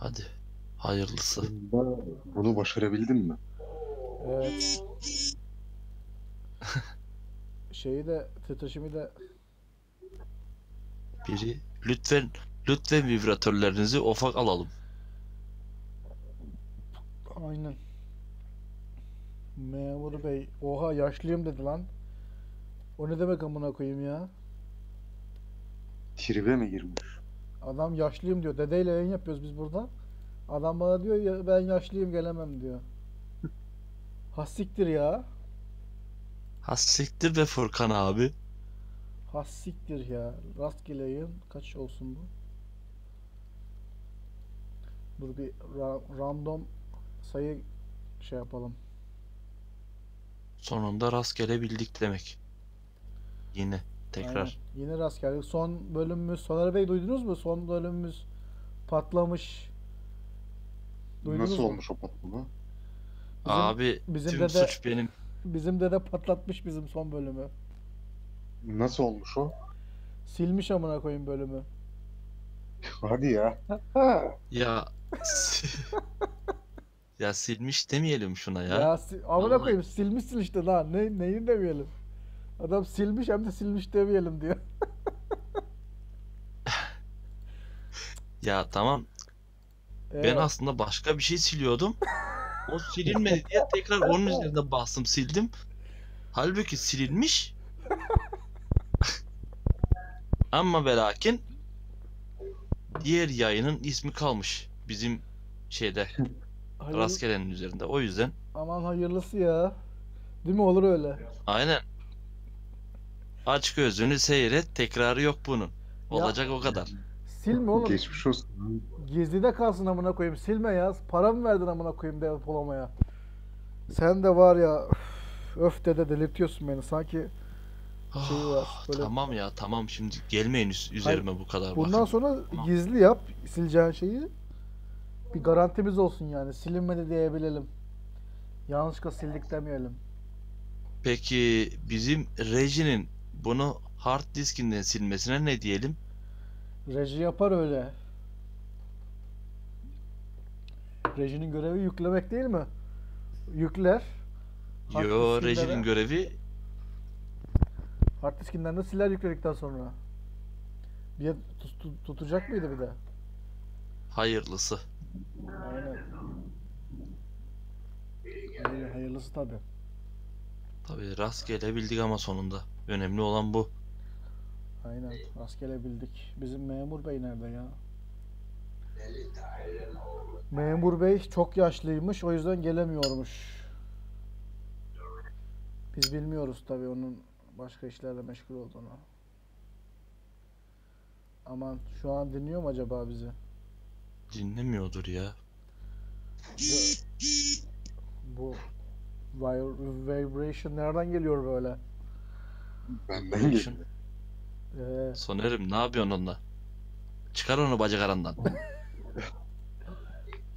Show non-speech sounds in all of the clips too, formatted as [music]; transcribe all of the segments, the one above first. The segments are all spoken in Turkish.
Hadi. Hayırlısı. Bunu başarabildin mi? Evet. Şeyi de titreşimi de Biri lütfen lütfen vibratörlerinizi ufak alalım. aynen. Memur bey. Oha yaşlıyım dedi lan. O ne demek amına koyayım ya? Tribe mi girmiş? Adam yaşlıyım diyor. Dedeyle yayın yapıyoruz biz burada. Adam bana diyor ya ben yaşlıyım gelemem diyor. [laughs] Hassiktir ya. Hassiktir be Furkan abi. Hassiktir ya. Rastgele yayın. Kaç olsun bu? Dur bir ra- random sayı şey yapalım. Sonunda rastgele bildik demek. Yine tekrar. Aynen. Yine rastgele. Son bölümümüz Soner Bey duydunuz mu? Son bölümümüz patlamış. Duydunuz Nasıl mu? olmuş o patlama? Bizim- Abi bizim tüm dede- suç benim. Bizim dede patlatmış bizim son bölümü. Nasıl olmuş o? Silmiş amına koyayım bölümü. [laughs] Hadi ya. Ya [laughs] ya silmiş demeyelim şuna ya. Ya, si- amına koyayım silmişsin işte lan. Ne neyin demeyelim. Adam silmiş hem de silmiş demeyelim diyor. [laughs] Ya tamam ben Ee, aslında başka bir şey siliyordum. O silinmedi diye tekrar onun [laughs] üzerine bastım sildim. Halbuki silinmiş. [laughs] Ama ve lakin diğer yayının ismi kalmış. Bizim şeyde hayır- rastgelenin üzerinde. O yüzden Aman hayırlısı ya. Değil mi olur öyle? aynen aç gözünü seyret tekrarı yok bunun. Olacak o kadar. Silme oğlum. Geçmiş olsun. Gizlide kalsın amına koyayım. Silme ya. Para mı verdin amına koyayım depolamaya? Sen de var ya öf, dede delirtiyorsun beni. Sanki Şeyi var, Ah, böyle- Tamam ya tamam şimdi gelmeyin üz- üzerime bu kadar bundan bakın. sonra Tamam. gizli yap sileceğin şeyi. Bir garantimiz olsun yani. Silinmedi diyebilelim. Yanlışlıkla sildik demeyelim. Peki bizim rejinin bunu hard diskinden silmesine ne diyelim? Reji yapar öyle. Rejinin görevi yüklemek değil mi? Yükler. Hard Yo rejinin görevi Hard diskinden de siler yükledikten sonra. Bir tut- tut- tutacak mıydı bir de? hayırlısı. Aynen. Hayır, hayırlısı tabii. Tabii rastgele bildik ama sonunda. Önemli olan bu. Aynen. Rastgele bildik. Bizim memur bey nerede ya? Memur bey çok yaşlıymış. O yüzden gelemiyormuş. Biz bilmiyoruz tabii onun başka işlerle meşgul olduğunu. Aman şu an dinliyor mu acaba bizi? Dinlemiyordur ya. Bu vibration nereden geliyor böyle? Benden geliyor. Ee, Sonerim ne yapıyorsun onunla? Çıkar onu bacak arandan. [laughs]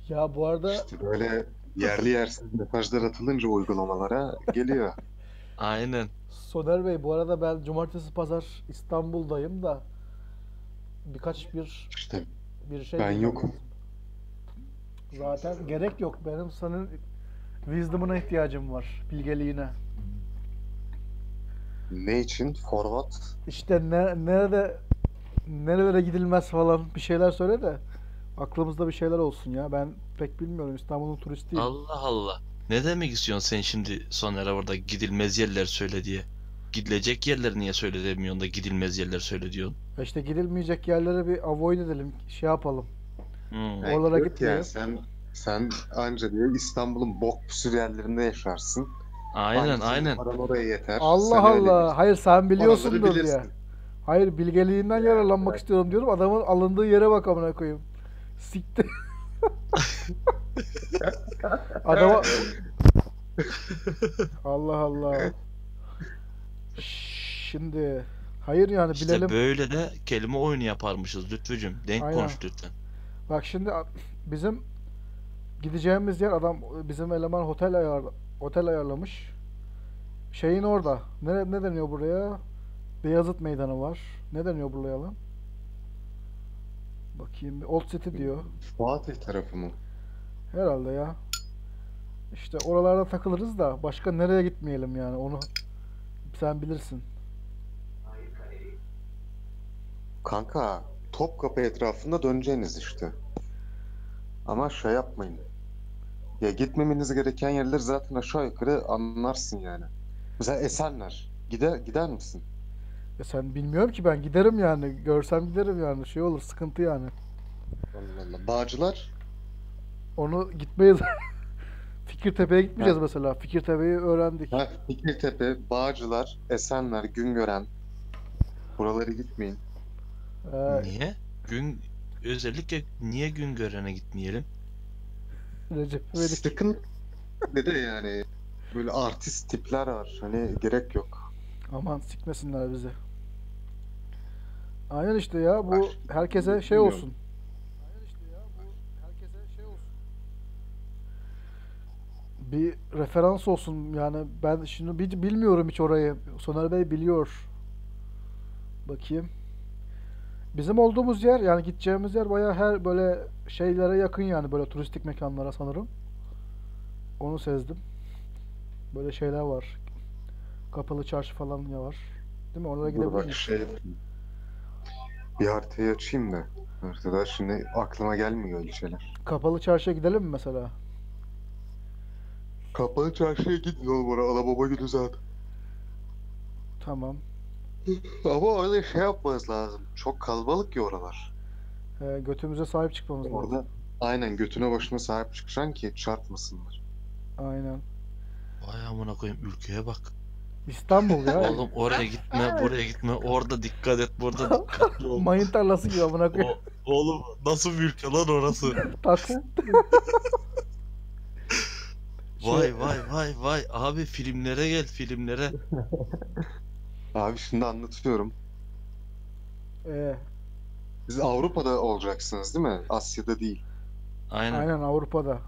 ya bu arada İşte böyle yerli yersiz mesajlar atılınca uygulamalara geliyor. [laughs] Aynen. Soner Bey bu arada ben cumartesi pazar İstanbul'dayım da birkaç bir İşte bir şey Ben yokum. Zaten gerek yok. Benim senin wisdom'una ihtiyacım var. Bilgeliğine. ne için? Forvat. İşte ne, nerede nerelere gidilmez falan bir şeyler söyle de aklımızda bir şeyler olsun ya. Ben pek bilmiyorum. İstanbul'un turistiyim. Allah Allah. Ne demek istiyorsun sen şimdi Soner'e orada gidilmez yerler söyle diye? Gidilecek yerleri niye söyle demiyorsun da gidilmez yerler söyle diyorsun? İşte gidilmeyecek yerlere bir avoid edelim. Şey yapalım. Hmm. Oralara gitmeyelim. ya, sen sen anca diyor İstanbul'un bok püsür yerlerinde yaşarsın. Aynen senin aynen. Paran oraya yeter. Allah Sen Allah. Hayır sen biliyorsundur diye. Hayır bilgeliğinden yararlanmak istiyorum diyorum. Adamın alındığı yere bak amına koyayım. Siktir. [laughs] Adama Allah Allah. Şimdi hayır yani İşte bilelim. böyle de kelime oyunu yaparmışız Lütfücüm. Denk Aynen. konuş lütfen. Bak şimdi bizim gideceğimiz yer adam bizim eleman otel ayar otel ayarlamış. Şeyin orada. Ne ne deniyor buraya? Beyazıt Meydanı var. Ne deniyor buraya lan? Bakayım Old City diyor. Fatih tarafı mı? Herhalde ya. İşte oralarda takılırız da başka nereye gitmeyelim yani onu sen bilirsin. Kanka Topkapı etrafında döneceğiniz işte. Ama şey yapmayın. Ya gitmemeniz gereken yerler zaten aşağı yukarı anlarsın yani. Mesela Esenler. Gider gider misin? Ya sen bilmiyorum ki ben giderim yani. Görsem giderim yani. Şey olur sıkıntı yani. Allah Allah. Bağcılar. Onu gitmeyiz. [laughs] Fikirtepe'ye gitmeyeceğiz Ha. mesela. Fikirtepe'yi öğrendik. Ha, Fikirtepe, Bağcılar, Esenler, Güngören. Buraları gitmeyin. Ee, Niye? Gün özellikle niye gün görene gitmeyelim? Recep İvedik. Sıkın ne de yani böyle artist tipler var. Hani gerek yok. Aman sikmesinler bizi. Aynen işte ya bu Bak, herkese şey bilmiyorum. olsun. Aynen işte ya bu herkese şey olsun. Bir referans olsun yani ben şimdi bil- bilmiyorum hiç orayı. Soner Bey biliyor. Bakayım. Bizim olduğumuz yer yani gideceğimiz yer bayağı her böyle şeylere yakın yani böyle turistik mekanlara sanırım. Onu sezdim. Böyle şeyler var. Kapalı çarşı falan ya var. Değil mi? Oralara Dur gidebilir bak miyiz? şey. Bir haritayı açayım da. Haritada şimdi aklıma gelmiyor öyle şeyler. Kapalı çarşıya gidelim mi mesela? Kapalı çarşıya gidin oğlum oraya. Alababa günü zaten. Tamam. Ama orada şey yapmanız lazım. Çok kalabalık ya oralar. Ee, götümüze sahip çıkmamız lazım. Orada aynen götüne başına sahip çıkacaksın ki çarpmasınlar. Aynen. Vay amına koyayım ülkeye bak. İstanbul ya. [laughs] Oğlum oraya gitme, buraya gitme. Orada dikkat et, burada dikkatli ol. Mayın tarlası gibi amına koyayım. O- oğlum nasıl bir ülke lan orası? Taksit. Vay Şey- vay vay vay. Abi filmlere gel filmlere. [laughs] Abi şimdi anlatıyorum. Ee, Siz Avrupa'da olacaksınız değil mi? Asya'da değil. Aynen. aynen Avrupa'da.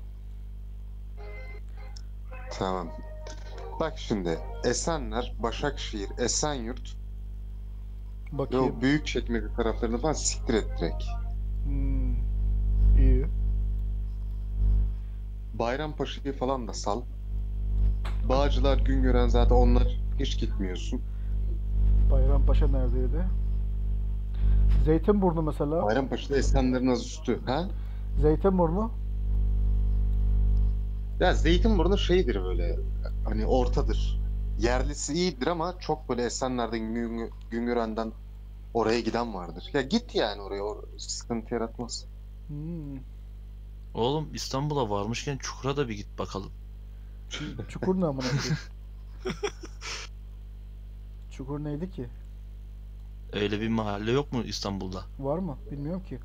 Tamam. Bak şimdi Esenler, Başakşehir, Esenyurt ve Bakayım. o büyük çekmece taraflarını falan siktir et direkt. Hmm, iyi. Bayrampaşa'yı falan da sal. Bağcılar, Güngören zaten onlar hiç gitmiyorsun. Bayrampaşa neredeydi? Zeytinburnu mesela. Bayrampaşa'da Esenler'in az üstü. Ha? Zeytinburnu. Ya Zeytinburnu şeydir böyle hani ortadır. Yerlisi iyidir ama çok böyle Esenler'den Güngö- Güngören'den oraya giden vardır. Ya git yani oraya o sıkıntı yaratmaz. Hmm. Oğlum İstanbul'a varmışken Çukur'a da bir git bakalım. Çukur ne amına koyayım? [laughs] Çukur neydi ki? Öyle bir mahalle yok mu İstanbul'da? Var mı? Bilmiyorum ki.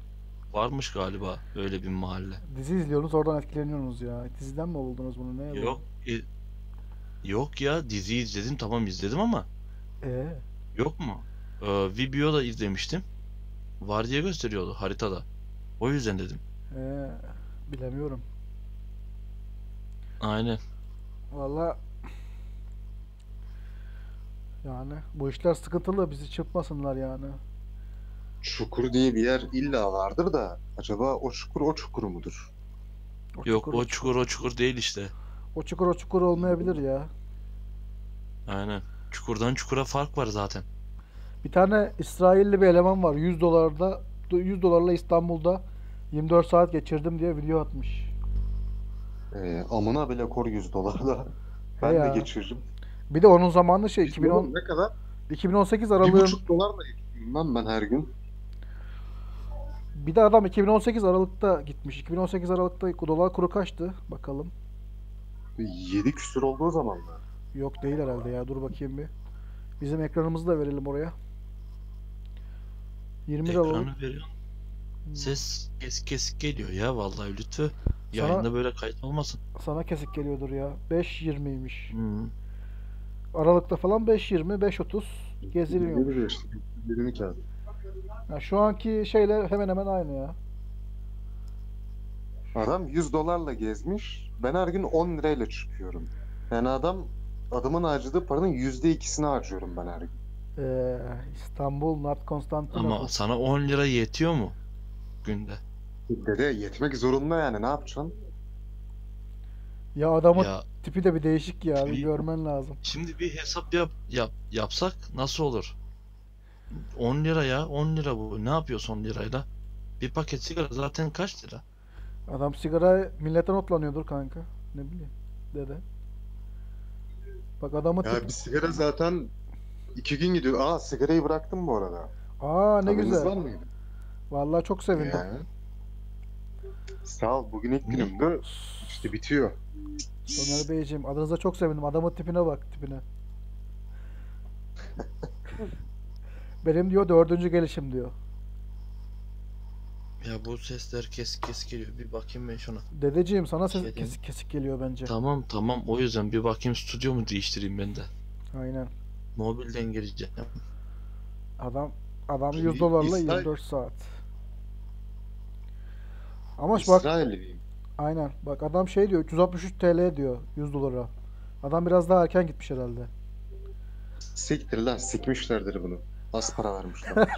Varmış galiba öyle bir mahalle. Dizi izliyorsunuz oradan etkileniyorsunuz ya. Diziden mi buldunuz bunu? Ne? Yok. e, yok ya dizi izledim tamam izledim ama Ee, yok mu? Ee, Vibio'da izlemiştim. Var diye gösteriyordu haritada. O yüzden dedim. ee, bilemiyorum. Aynen. Valla yani bu işler sıkıntılı bizi çırpmasınlar yani. Çukur diye bir yer illa vardır da acaba o çukur o çukur mudur? O Yok çukur, o çukur o çukur değil işte. o çukur o çukur olmayabilir ya. Aynen. Çukurdan çukura fark var zaten. Bir tane İsrailli bir eleman var 100 dolarda 100 dolarla İstanbul'da 24 saat geçirdim diye video atmış. Ee, amına bile kor 100 dolarla. Ben ya. de geçiririm. Bir de onun zamanı şey 100 2010 dolar ne kadar? 2018 Bir aralığın buçuk dolarla geçiririm lan ben her gün. bir de adam 2018 Aralık'ta gitmiş. 2018 Aralık'ta dolar kuru kaçtı? Bakalım. 7 küsür olduğu zamanlar. Yok değil herhalde ya. Dur bakayım bir. Bizim ekranımızı da verelim oraya. 20 liralık. Ekranı veriyor. Ses kesik kesik geliyor ya vallahi lütfü. Sana- Yayında böyle kayıt olmasın. Sana kesik geliyordur ya. 5.20'ymiş. Hı. Aralıkta falan 5.20, 5.30 geziliyor. Gelir işte. Birini kağıt. Ya şu anki şeyle hemen hemen aynı ya. Adam 100 dolarla gezmiş. Ben her gün 10 lirayla çıkıyorum. Yani adam adamın harcadığı paranın %2'sini harcıyorum ben her gün. Ee, İstanbul, Nart Konstantinopol. Ama sana 10 lira yetiyor mu? günde. Dede yetmek zorunda yani ne yapacaksın? Ya adamın Ya tipi de bir değişik ya. Bir görmen lazım. şimdi bir hesap yap, yap yapsak nasıl olur? 10 lira ya 10 lira bu. Ne yapıyorsun 10 lirayla? Bir paket sigara zaten kaç lira? Adam sigara milletten otlanıyordur kanka. Ne bileyim. Dede. Bak adamın Ya tipi. bir sigara zaten iki gün gidiyor. Aa sigarayı bıraktım bu arada. Aa ne Haberiniz güzel. var mıydı? Vallahi çok sevindim. Ya. Sağ ol. Bugün ilk günümdü. İşte bitiyor. Soner Beyciğim adınıza çok sevindim. Adamın tipine bak tipine. [laughs] Benim diyor dördüncü gelişim diyor. Ya bu sesler kesik kesik geliyor. Bir bakayım ben şuna. Dedeciğim sana ses Şey diyeyim. kesik kesik geliyor bence. Tamam tamam o yüzden bir bakayım stüdyomu değiştireyim ben de. Aynen. Mobilden gireceğim. Adam adam Şimdi 100 dolarla İsrail- 24 saat. Ama bak aynen. Bak adam şey diyor 363 TL diyor 100 dolara. Adam biraz daha erken gitmiş herhalde. Siktir lan. Sikmişlerdir bunu. Az para vermişler. [laughs]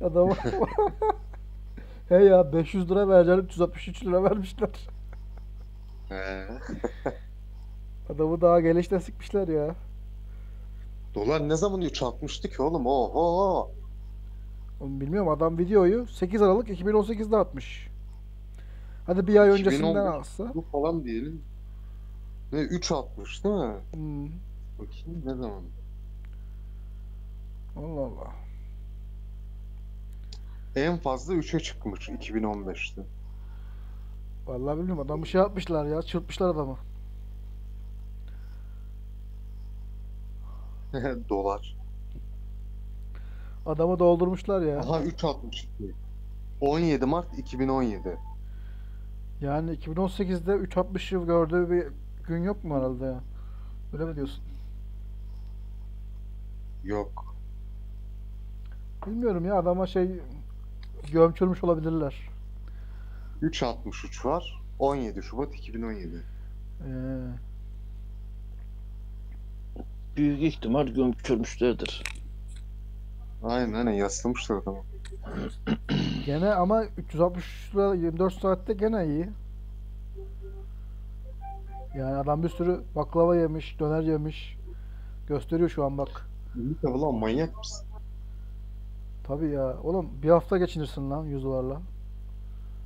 Adam [laughs] He ya 500 lira vereceğim 363 lira vermişler. [laughs] Adamı daha gelişte sikmişler ya. Dolar ne zaman 3 atmıştı ki oğlum? Oho. Oğlum bilmiyorum adam videoyu 8 Aralık 2018'de atmış. Hadi bir ay öncesinden 2015. alsa. Bu falan diyelim. Ne 3 atmış değil mi? Hmm. Bakayım ne zaman? Allah Allah. En fazla 3'e çıkmış 2015'te. Vallahi bilmiyorum adamı şey yapmışlar ya çırpmışlar adamı. [laughs] Dolar. Adamı doldurmuşlar ya. Aha 3.62. 17 Mart 2017. Yani 2018'de 360 yıl gördüğü bir gün yok mu herhalde ya? Öyle mi diyorsun? Yok. Bilmiyorum ya adama şey gömçürmüş olabilirler. 3.63 var. 17 Şubat 2017. Ee, Büyük ihtimal gömçürmüşlerdir. Aynen aynen yaslamışlar adamı. [clears throat] gene ama 360 lira 24 saatte gene iyi. Yani adam bir sürü baklava yemiş, döner yemiş. Gösteriyor şu an bak. İyi tabi lan manyak mısın? Tabii ya. Oğlum bir hafta geçinirsin lan 100 dolarla.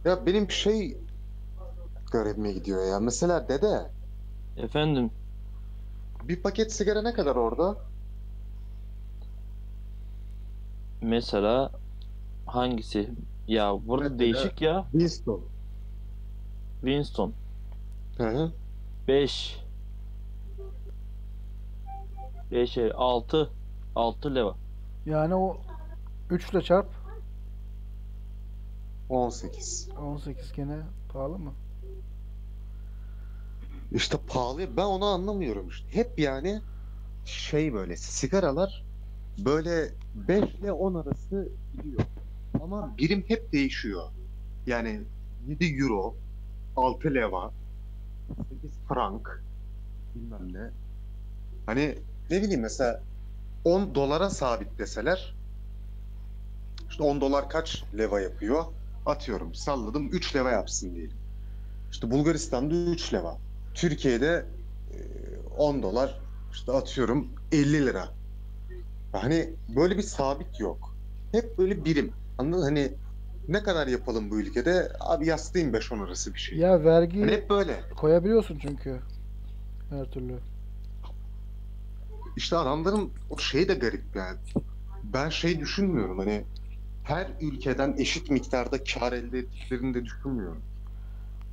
Ya benim bir şey garibime gidiyor ya. Mesela dede Efendim bir paket sigara ne kadar orada? Mesela hangisi? Ya burada Mesela- değişik ya. Winston. Winston. Hı hı. 5 5 6 6 leva. Yani o 3 ile çarp 18. 18 gene pahalı mı? İşte pahalı. Ben onu anlamıyorum işte. Hep yani şey böyle sigaralar böyle 5 ile 10 arası gidiyor. Ama birim hep değişiyor. Yani 7 euro, 6 leva, 8 frank bilmem ne. Hani ne bileyim mesela 10 dolara sabit deseler işte 10 dolar kaç leva yapıyor? Atıyorum salladım 3 leva yapsın diyelim. İşte Bulgaristan'da 3 leva. Türkiye'de e, 10 dolar işte atıyorum 50 lira. Hani böyle bir sabit yok. Hep böyle birim. Anladın mı? Hani ne kadar yapalım bu ülkede? Abi yaslayayım 5-10 arası bir şey. Ya vergi Hani hep böyle. koyabiliyorsun çünkü. Her türlü. İşte adamların o şey de garip yani. Ben şey düşünmüyorum hani her ülkeden eşit miktarda kar elde ettiklerini de düşünmüyorum.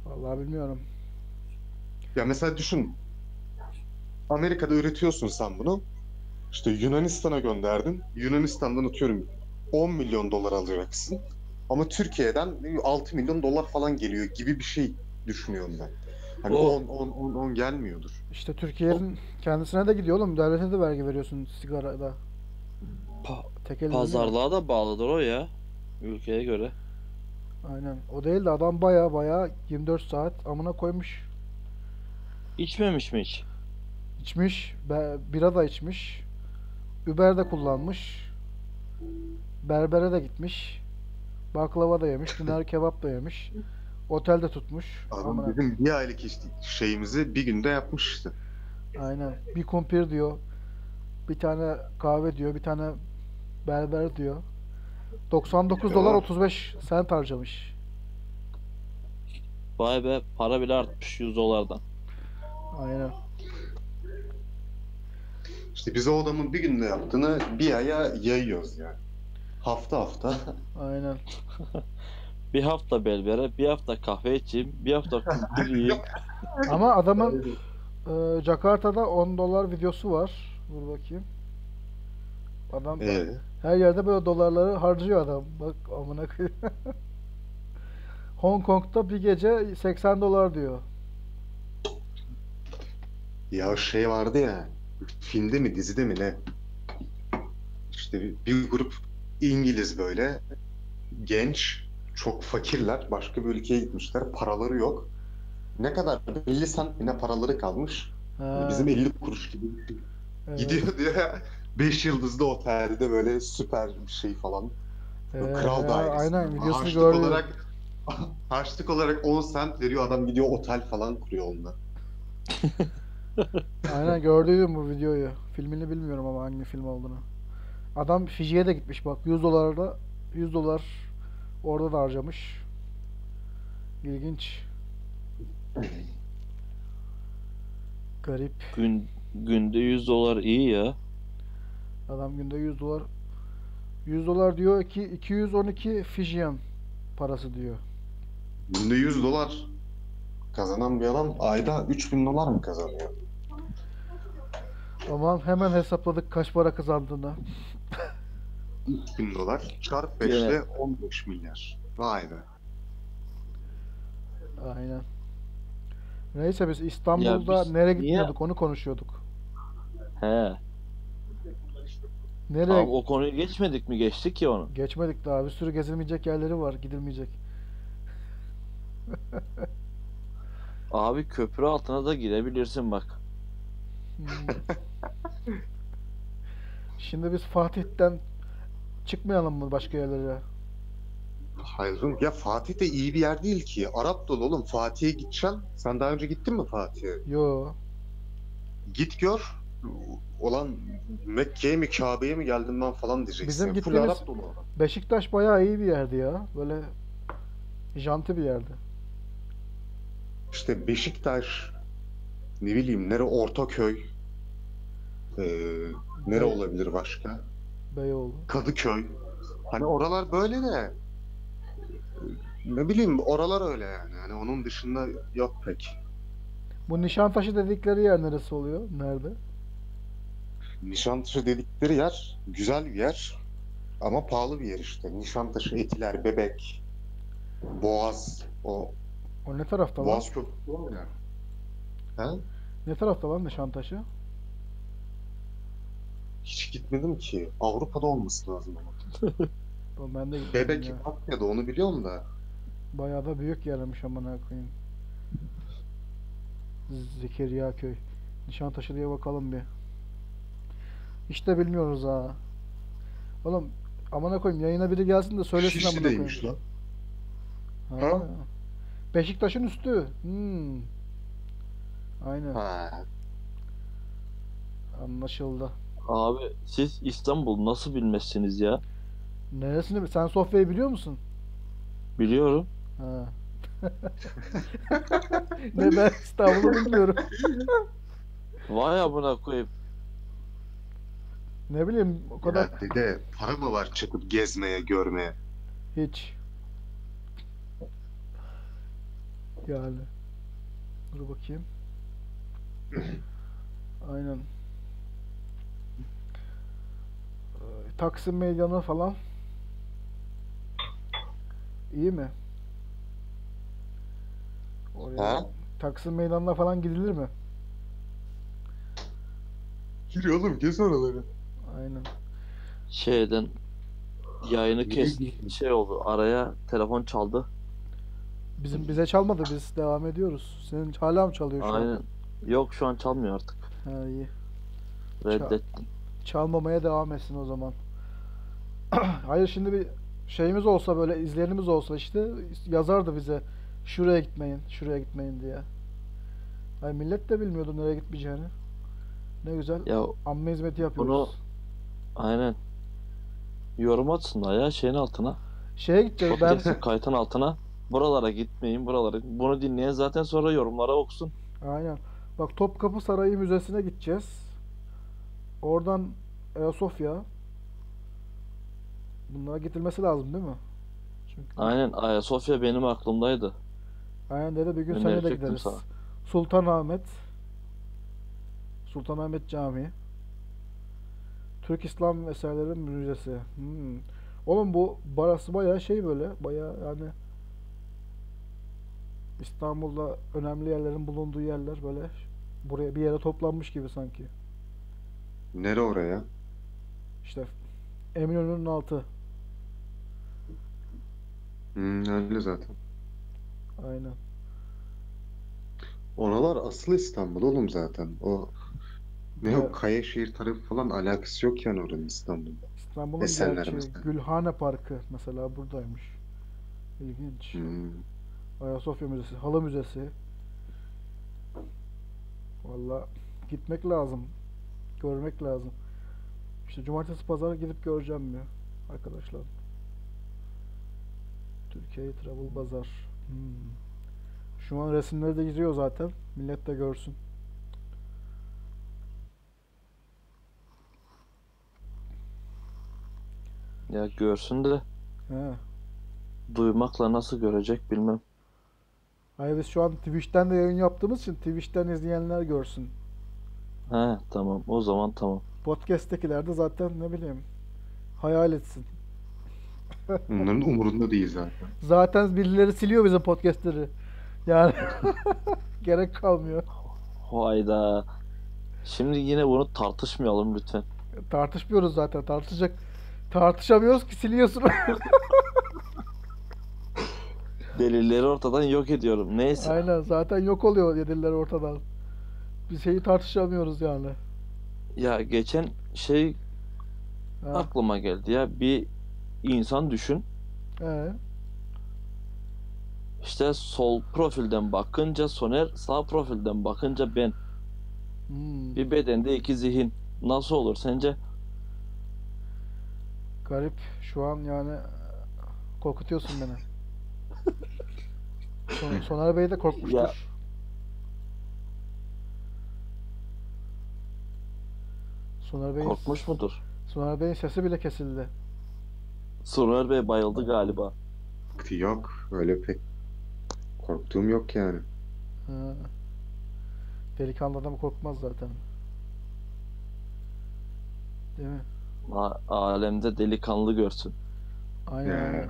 Vallahi bilmiyorum. Ya mesela düşün. Amerika'da üretiyorsun sen bunu. İşte Yunanistan'a gönderdin. Yunanistan'dan atıyorum 10 milyon dolar alacaksın. Ama Türkiye'den 6 milyon dolar falan geliyor gibi bir şey düşünüyorum ben. Hani O- 10 10 10 10 gelmiyordur. İşte Türkiye'nin kendisine de gidiyor oğlum. Devlete de vergi veriyorsun. Pa- elle değil mi? Pazarlığa da bağlıdır o ya. Ülkeye göre. Aynen. O değil de adam baya baya 24 saat amına koymuş. İçmemiş mi hiç? İçmiş. Be, bira da içmiş. Uber de kullanmış. Berbere de gitmiş. Baklava da yemiş, döner [laughs] kebap da yemiş. Otelde tutmuş. Adam bizim bir aylık işte şeyimizi bir günde yapmış işte. Aynen. Bir kumpir diyor. Bir tane kahve diyor. Bir tane berber diyor. 99 dolar Ya. 35 sent harcamış. Vay be para bile artmış 100 dolardan. Aynen. İşte biz o adamın bir günde yaptığını bir aya yayıyoruz yani. Hafta hafta. Aynen. Bir hafta belbere, bir hafta kahve içeyim, bir hafta kumpir yiyeyim. [laughs] Ama adamın e, Jakarta'da 10 dolar videosu var. Dur bakayım. Adam Ee, her yerde böyle dolarları harcıyor adam. Bak amına koyayım. [laughs] Hong Kong'da bir gece 80 dolar diyor. ya şey vardı ya. Filmde mi dizide mi ne? İşte bir, bir grup İngiliz böyle genç çok fakirler başka bir ülkeye gitmişler paraları yok. Ne kadar 50 sent ne paraları kalmış. Ha, Bizim 50 kuruş gibi şey. evet, Gidiyor diyor ya 5 yıldızlı otelde böyle süper bir şey falan. evet, Kral dairesi. Aynen videosunu Harçlık gördüm. olarak [laughs] harçlık olarak 10 sent veriyor adam gidiyor otel falan kuruyor onunla. [laughs] [laughs] Aynen gördüydüm bu videoyu. Filmini bilmiyorum ama hangi film olduğunu. Adam Fiji'ye de gitmiş bak 100 dolarda 100 dolar orada da harcamış. İlginç. [laughs] Garip. Gün, günde 100 dolar iyi ya. Adam günde 100 dolar 100 dolar diyor ki 212 Fijian parası diyor. Günde 100 dolar kazanan bir adam ayda 3000 dolar mı kazanıyor? Aman hemen hesapladık kaç para kazandığını. 3000 dolar çarp 5 ile 15 milyar. Vay be. Aynen. Neyse biz İstanbul'da biz nereye niye- gitmiyorduk onu konuşuyorduk. He. Nereye Abi o konuyu geçmedik mi? Geçtik ya onu. Geçmedik daha. Bir sürü gezilmeyecek yerleri var. Gidilmeyecek. [laughs] Abi köprü altına da girebilirsin bak. Hmm. [laughs] Şimdi biz Fatih'ten çıkmayalım mı başka yerlere? Hayır oğlum, ya Fatih de iyi bir yer değil ki. Arap dolu oğlum. Fatih'e gideceksin. Sen daha önce gittin mi Fatih'e? Yo. Git gör. Olan Mekke'ye mi Kabe'ye mi geldim ben falan diyeceksin. Bizim Full gittiğimiz- Arap dolu. Beşiktaş bayağı iyi bir yerdi ya. Böyle janti bir yerdi. İşte Beşiktaş, ne bileyim nere Ortaköy, ee, nere Bey- olabilir başka? Beyoğlu. Kadıköy. Hani oralar böyle de ne bileyim oralar öyle yani. Hani onun dışında yok pek. Bu Nişantaşı dedikleri yer neresi oluyor? Nerede? Nişantaşı dedikleri yer güzel bir yer ama pahalı bir yer işte. Nişantaşı, Etiler, Bebek, Boğaz, o O ne tarafta lan? Boğaz Köprüsü var ya. Ha? Ne tarafta lan Nişantaşı? Hiç gitmedim ki. Avrupa'da olması lazım ama. [laughs] Oğlum Ben de gitmedim Bebek ya. Akya'da onu biliyorum da. Bayağı da büyük yermiş amına koyayım. Zekeriya köy. Nişantaşı diye bakalım bir. İşte bilmiyoruz ha. Oğlum amına koyayım yayına biri gelsin de söylesin amına koyayım. Şişli'deymiş lan. Ha. Ha? Beşiktaş'ın üstü. Hmm. Aynen. Ha. Anlaşıldı. Abi siz İstanbul nasıl bilmezsiniz ya? Neresini sen Sofya'yı biliyor musun? Biliyorum. Ha. [laughs] ne ben İstanbul'u bilmiyorum. Vay amına koyayım. Ne bileyim o kadar Ya dede para mı var çıkıp gezmeye, görmeye? hiç. Yani. Dur bakayım. [clears throat] Aynen. Ee, Taksim Meydanı falan. İyi mi? Oraya Ha? Taksim Meydanı'na falan gidilir mi? Gir oğlum gez oraları. Aynen. Şeyden yayını kestik. Şey oldu. Araya telefon çaldı. Bizim bize çalmadı biz devam ediyoruz. Senin hala mı çalıyor şu an? Aynen. Yok şu an çalmıyor artık. Ha iyi. Reddettim. Çalmamaya devam etsin o zaman. [clears throat] Hayır şimdi bir şeyimiz olsa böyle izleyenimiz olsa işte yazardı bize şuraya gitmeyin, şuraya gitmeyin diye. Ay millet de bilmiyordu nereye gitmeyeceğini. Ne güzel Ya amme hizmeti yapıyoruz. aynen. Yorum atsınlar ya şeyin altına. Şeye gideceğiz ben Podcast'in kayıtın altına. Buralara gitmeyin, buralara. Bunu dinleyen zaten sonra yorumlara okusun. aynen. Bak Topkapı Sarayı Müzesi'ne gideceğiz. Oradan Ayasofya. Bunlara gidilmesi lazım değil mi? Çünkü Aynen Ayasofya benim aklımdaydı. aynen dedi bir gün seninle de gideriz. sana. Sultanahmet Sultanahmet Camii Türk İslam Eserleri Müzesi. Hmm. Oğlum bu barası bayağı şey böyle bayağı yani İstanbul'da önemli yerlerin bulunduğu yerler böyle buraya bir yere toplanmış gibi sanki. Nere oraya? İşte Eminönü'nün altı. Hmm, öyle zaten. Aynen. Oralar asıl İstanbul oğlum zaten. O ne Evet. o Kayaşehir tarafı falan alakası yok yani oranın İstanbul'da. İstanbul'un mesela. Gülhane Parkı mesela buradaymış. İlginç. Hmm. Ayasofya Müzesi, Halı Müzesi. Valla gitmek lazım. Görmek lazım. İşte cumartesi pazar gidip göreceğim ya arkadaşlar. Türkiye Travel Bazar. Hmm. Şu an resimleri de giriyor zaten. Millet de görsün. Ya görsün de He. duymakla nasıl görecek bilmem. Hayır biz şu an Twitch'ten de yayın yaptığımız için Twitch'ten izleyenler görsün. He tamam o zaman tamam. Podcast'tekiler de zaten ne bileyim hayal etsin. Onların umurunda değil zaten. Zaten birileri siliyor bizim podcastleri. Yani [laughs] gerek kalmıyor. Hayda. Şimdi yine bunu tartışmayalım lütfen. Tartışmıyoruz zaten. Tartışacak. Tartışamıyoruz ki siliyorsun. [laughs] Delilleri ortadan yok ediyorum. Neyse. Aynen zaten yok oluyor yediler ortadan. Bir şeyi tartışamıyoruz yani. Ya geçen şey Ha. aklıma geldi ya. Bir insan düşün. Ee, İşte sol profilden bakınca Soner, sağ profilden bakınca ben. hmm, Bir bedende iki zihin. Nasıl olur sence? garip. Şu an yani korkutuyorsun beni. Son, Soner Bey de korkmuştur. Ya. Soner Bey'in Korkmuş mudur? Soner Bey'in sesi bile kesildi. Soner Bey bayıldı galiba. Yok öyle pek korktuğum yok yani. Ha. Delikanlı adam korkmaz zaten. Değil mi? A- alemde delikanlı görsün. Aynen Ya.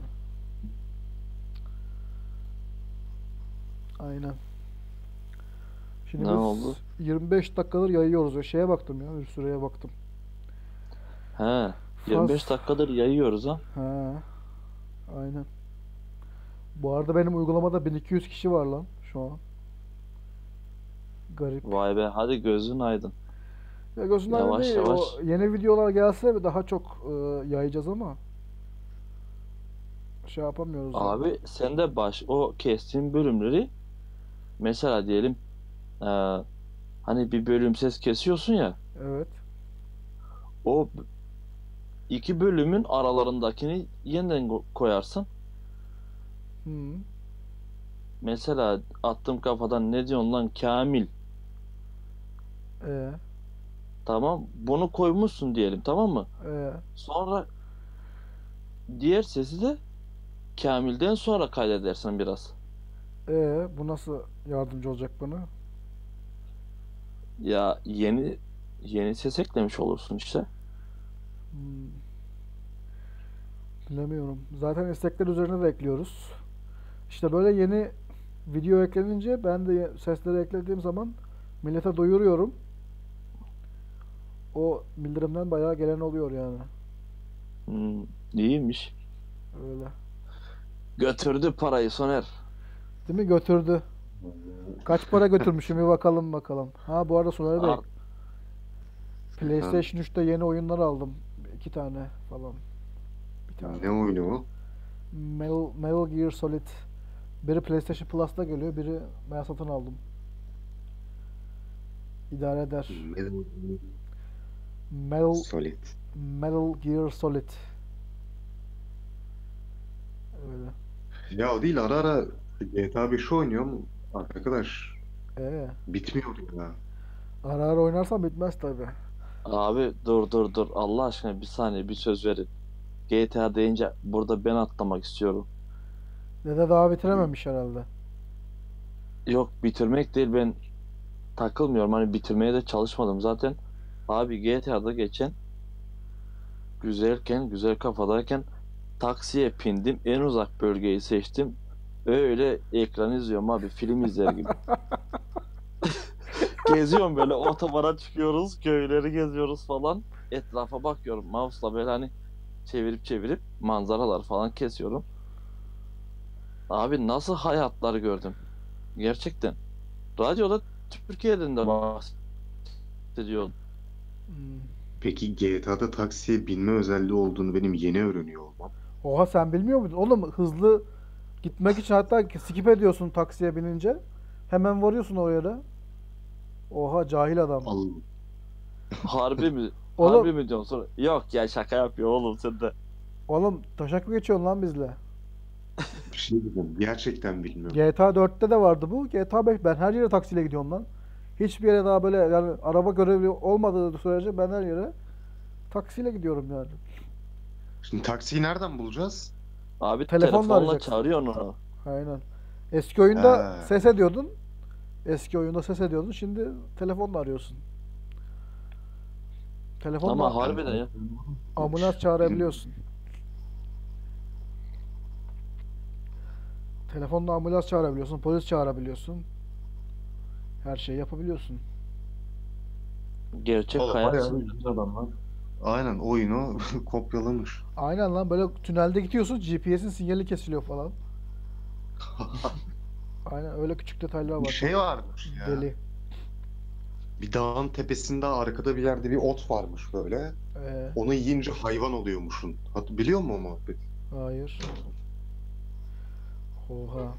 Aynen. Şimdi Ne biz oldu? 25 dakikadır yayıyoruz. Ya şeye baktım ya, bir süreye baktım. He. 25 Fas- dakikadır yayıyoruz ha. Ha. Aynen. Bu arada benim uygulamada 1200 kişi var lan şu an. Garip. Vay be hadi gözün aydın. Ya gözünden Yavaş değil. yavaş. O yeni videolar gelse daha çok e, yayacağız ama şey yapamıyoruz. ya. Abi sen de baş o kestiğin bölümleri mesela diyelim eee, hani bir bölüm ses kesiyorsun ya Evet. o iki bölümün aralarındakini yeniden ko- koyarsın. Hı. Mesela attım kafadan ne diyorsun lan Kamil. E, Tamam bunu koymuşsun diyelim tamam mı? e, Sonra diğer sesi de Kamil'den sonra kaydedersen biraz. E, bu nasıl yardımcı olacak bana? Ya yeni yeni ses eklemiş olursun işte. Hmm. Bilemiyorum. Zaten istekler üzerine de ekliyoruz. İşte böyle yeni video eklenince ben de sesleri eklediğim zaman millete duyuruyorum. O bildirimden bayağı gelen oluyor yani. Hmm, iyiymiş. Öyle. Götürdü parayı Soner. Değil mi? Götürdü. Kaç para götürmüşüm bir bakalım bakalım. Ha bu arada Soner Bey PlayStation 3'te yeni oyunlar aldım. İki tane falan. Bir tane. Ne oyunu o? Metal, Metal Gear Solid. Biri PlayStation Plus'ta geliyor, biri ben satın aldım. İdare eder. Metal Metal, Solid. Metal Gear Solid. Öyle. Ya o değil ara ara GTA 5'i oynuyorum. Arkadaş Ee, bitmiyor ya. ara ara oynarsan bitmez tabi. Abi dur dur dur. Allah aşkına bir saniye bir söz verin. GTA deyince burada ben atlamak istiyorum. Dede daha bitirememiş herhalde. Yok bitirmek değil ben takılmıyorum. Hani bitirmeye de çalışmadım zaten. Abi GTA'da geçen güzelken, güzel kafadayken taksiye pindim. En uzak bölgeyi seçtim. Öyle ekran izliyorum abi. Film izler gibi. [laughs] Geziyorum böyle otobana çıkıyoruz. Köyleri geziyoruz falan. Etrafa bakıyorum. Mouse'la böyle hani çevirip çevirip manzaralar falan kesiyorum. Abi nasıl hayatlar gördüm. Gerçekten. Radyoda Türkiye'den de bahsediyor. Hmm. Peki GTA'da taksiye binme özelliği olduğunu benim yeni öğreniyor olmam. Oha sen bilmiyor muydun? Oğlum hızlı gitmek için hatta skip ediyorsun taksiye binince. Hemen varıyorsun o yere. Oha cahil adam. Allah. [laughs] Harbi mi? [laughs] Oğlum- Harbi mi diyorsun sonra? Yok ya şaka yapıyor oğlum sen de. Oğlum taşak mı geçiyorsun lan bizle? Bir şey diyeceğim. Gerçekten bilmiyorum. GTA 4'te de vardı bu. GTA 5 ben her yere taksiyle gidiyorum lan. Hiçbir yere daha böyle yani araba görevli olmadığı sürece ben her yere taksiyle gidiyorum yani. Şimdi taksiyi nereden bulacağız? Abi Telefonla telefonla çağırıyorsun onu. Aynen. Eski oyunda He. ses ediyordun. Eski oyunda ses ediyordun. Şimdi telefonla arıyorsun. Telefonla Ama harbiden ya. ambulans çağırabiliyorsun. Telefonla ambulans çağırabiliyorsun, polis çağırabiliyorsun. Her şeyi yapabiliyorsun. Gerçek Oğlum, hayat. bayağı adamlar. Aynen oyunu [laughs] kopyalamış. Aynen lan böyle tünelde gidiyorsun GPS'in sinyali kesiliyor falan. [laughs] Aynen öyle küçük detaylar Bir var. şey varmış ya. Deli. Bir dağın tepesinde arkada bir yerde bir ot varmış böyle. Ee, Onu yiyince hayvan oluyormuşsun. Hat biliyor musun o muhabbeti? hayır. Oha.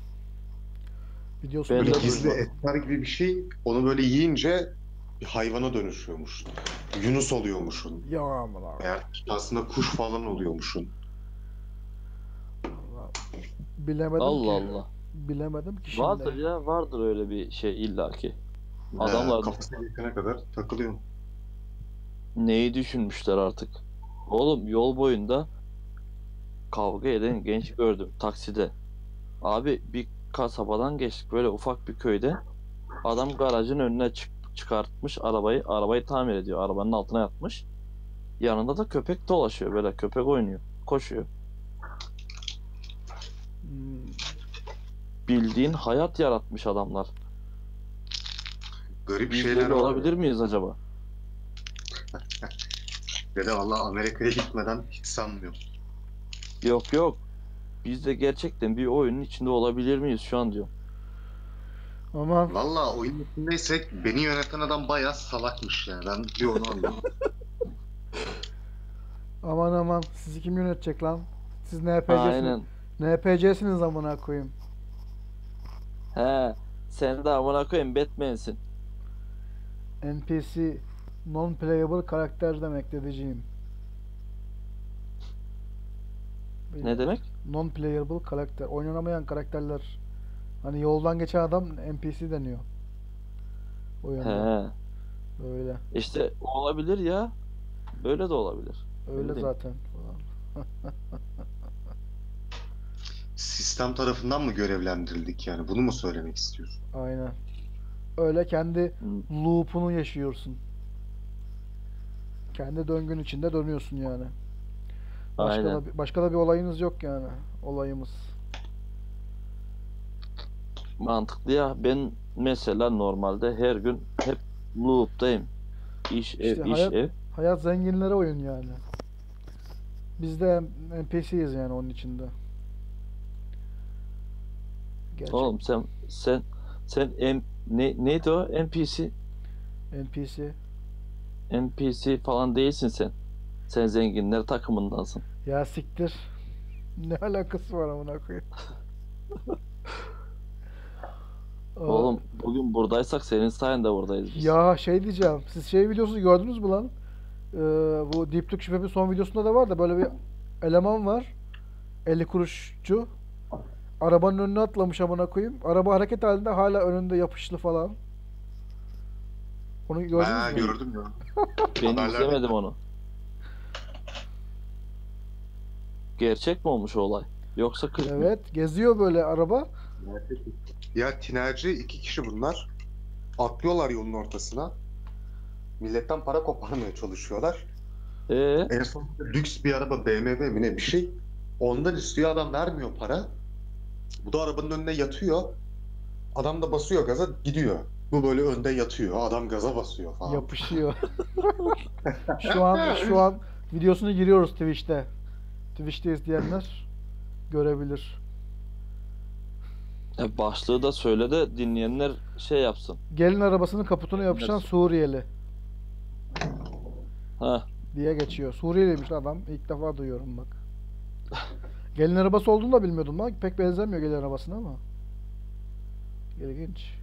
Videosu Böyle gizli etler gibi bir şey. Onu böyle yiyince bir hayvana dönüşüyormuşsun. Yunus oluyormuşsun. Ya abi. Eğer aslında kuş falan oluyormuşsun. Bilemedim Allah ki. Allah. Bilemedim ki şimdi. Vardır ya vardır öyle bir şey illaki. Ee, Adamlar kafasına yetene kadar takılıyorsun. neyi düşünmüşler artık. Oğlum yol boyunda kavga eden genç gördüm takside. Abi bir kasabadan geçtik böyle ufak bir köyde. Adam garajın önüne çık çıkartmış arabayı. Arabayı tamir ediyor. Arabanın altına yatmış. Yanında da köpek dolaşıyor böyle. Köpek oynuyor. Koşuyor. Bildiğin hayat yaratmış adamlar. Garip Biz şeyler olabilir miyiz acaba? [laughs] Ve de valla Amerika'ya gitmeden hiç sanmıyorum. Yok yok. Biz de gerçekten bir oyunun içinde olabilir miyiz şu an diyor. Aman Valla oyun içindeysek beni yöneten adam bayağı salakmış yani. Ben bir onu anladım. aman aman sizi kim yönetecek lan? Siz NPC'siniz. Aynen. NPC'siniz amına koyayım. He. Sen de amına koyayım Batman'sin. NPC non-playable karakter demek dedeciğim. Ne demek? Non-playable karakter. Oynanamayan karakterler. Hani yoldan geçen adam NPC deniyor. Oyunda. He. Öyle. İşte olabilir ya. Böyle de olabilir. Öyle Bildim. zaten. Sistem tarafından mı görevlendirildik yani? Bunu mu söylemek istiyorsun? Aynen. Öyle kendi Hı. loop'unu yaşıyorsun. Kendi döngün içinde dönüyorsun yani. Başka Aynen. da başka da bir olayınız yok yani. Olayımız. Mantıklı ya. Ben mesela normalde her gün hep loop'tayım. İş ev, İşte iş hayat- ev. Hayat zenginlere oyun yani. Biz de NPC'yiz yani onun içinde. Gerçek Oğlum sen sen sen M, ne, neydi o? NPC NPC. NPC falan değilsin sen. Sen zenginler takımındansın. Ya siktir. Ne alakası var amına koyayım? [laughs] Oğlum bugün buradaysak senin sayende buradayız biz. Ya şey diyeceğim. Siz şey videosu gördünüz mü lan? Ee, bu Deep Türk Şüphep'in son videosunda da var da böyle bir eleman var. 50 kuruşçu. Arabanın önüne atlamış amına koyayım. Araba hareket halinde hala önünde yapışlı falan. Onu gördünüz Ha, mü? gördüm ya. [laughs] Ben Haberlerde- izlemedim onu. Gerçek mi olmuş o olay? Yoksa klip mi? Evet, geziyor böyle araba. Ya tinerci iki kişi bunlar. Atlıyorlar yolun ortasına. Milletten para koparmaya çalışıyorlar. Ee, En son lüks bir araba BMW mi ne bir şey. Ondan istiyor adam vermiyor para. Bu da arabanın önüne yatıyor. Adam da basıyor gaza gidiyor. Bu böyle önde yatıyor. Adam gaza basıyor falan. Yapışıyor. [laughs] şu an şu an videosunu giriyoruz Twitch'te. Twitch'te izleyenler görebilir. E, başlığı da söyle de dinleyenler şey yapsın. Gelin arabasının kaputuna yapışan. Suriyeli Ha, diye geçiyor. Suriyeliymiş adam. İlk defa duyuyorum bak. Gelin arabası olduğunu da bilmiyordum lan. Pek benzemiyor gelin arabasına ama. İlginç.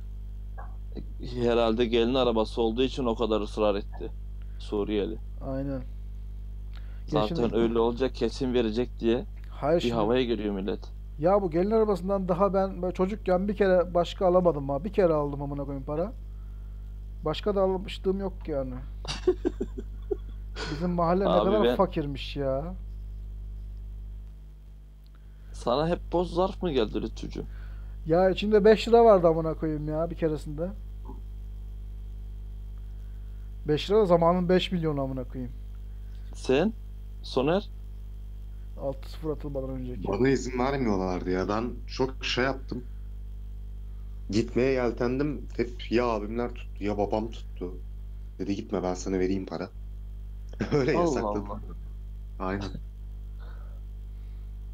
herhalde gelin arabası olduğu için o kadar ısrar etti. Suriyeli. Aynen. Zaten şimdi- öyle olacak kesin verecek diye Hayır bir şimdi- havaya giriyor millet. Ya bu gelin arabasından daha ben böyle çocukken bir kere başka alamadım ha. Bir kere aldım amına koyayım para. Başka da almışlığım yok yani. [laughs] Bizim mahalle ne Abi kadar ben- fakirmiş ya. Sana hep boz zarf mı geldi Lütfücüğüm? Ya içinde 5 lira vardı amına koyayım ya bir keresinde. 5 lira da zamanın 5 milyon amına koyayım. Sen? Soner? 6-0 atılmadan önceki. Bana izin vermiyorlardı ya. Ben çok şey yaptım. Gitmeye yeltendim. Hep ya abimler tuttu ya babam tuttu. Dedi gitme ben sana vereyim para. [laughs] Öyle Allah yasakladım. Allah. Aynen. [laughs]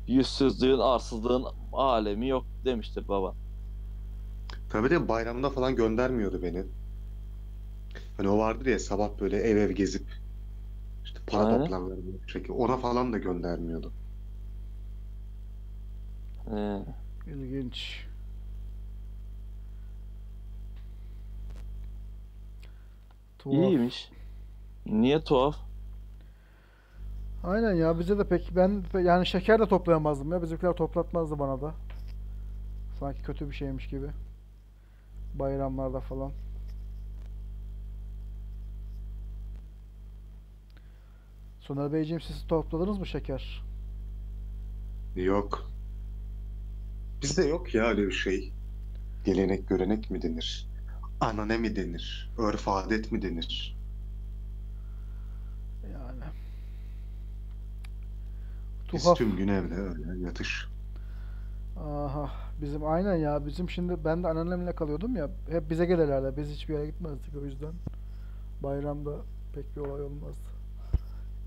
Yüzsüzlüğün, arsızlığın alemi yok demiştir baba. Tabii de bayramda falan göndermiyordu beni. Hani o vardır ya sabah böyle ev ev gezip para Aynen. toplarlar çekiyor. Ona falan da göndermiyordu. Ee, İlginç. Tuhaf. iyiymiş. Niye tuhaf? Aynen ya bize de pek ben yani şeker de toplayamazdım ya bizimkiler toplatmazdı bana da. Sanki kötü bir şeymiş gibi. Bayramlarda falan. Soner Beyciğim siz topladınız mı şeker? Yok. Bizde yok ya öyle bir şey. Gelenek görenek mi denir? Anane mi denir? Örf adet mi denir? Yani. Biz Tuhaf. tüm gün evde öyle yatış. Aha bizim aynen ya bizim şimdi ben de anneannemle kalıyordum ya hep bize gelirlerdi biz hiçbir yere gitmezdik o yüzden bayramda pek bir olay olmazdı.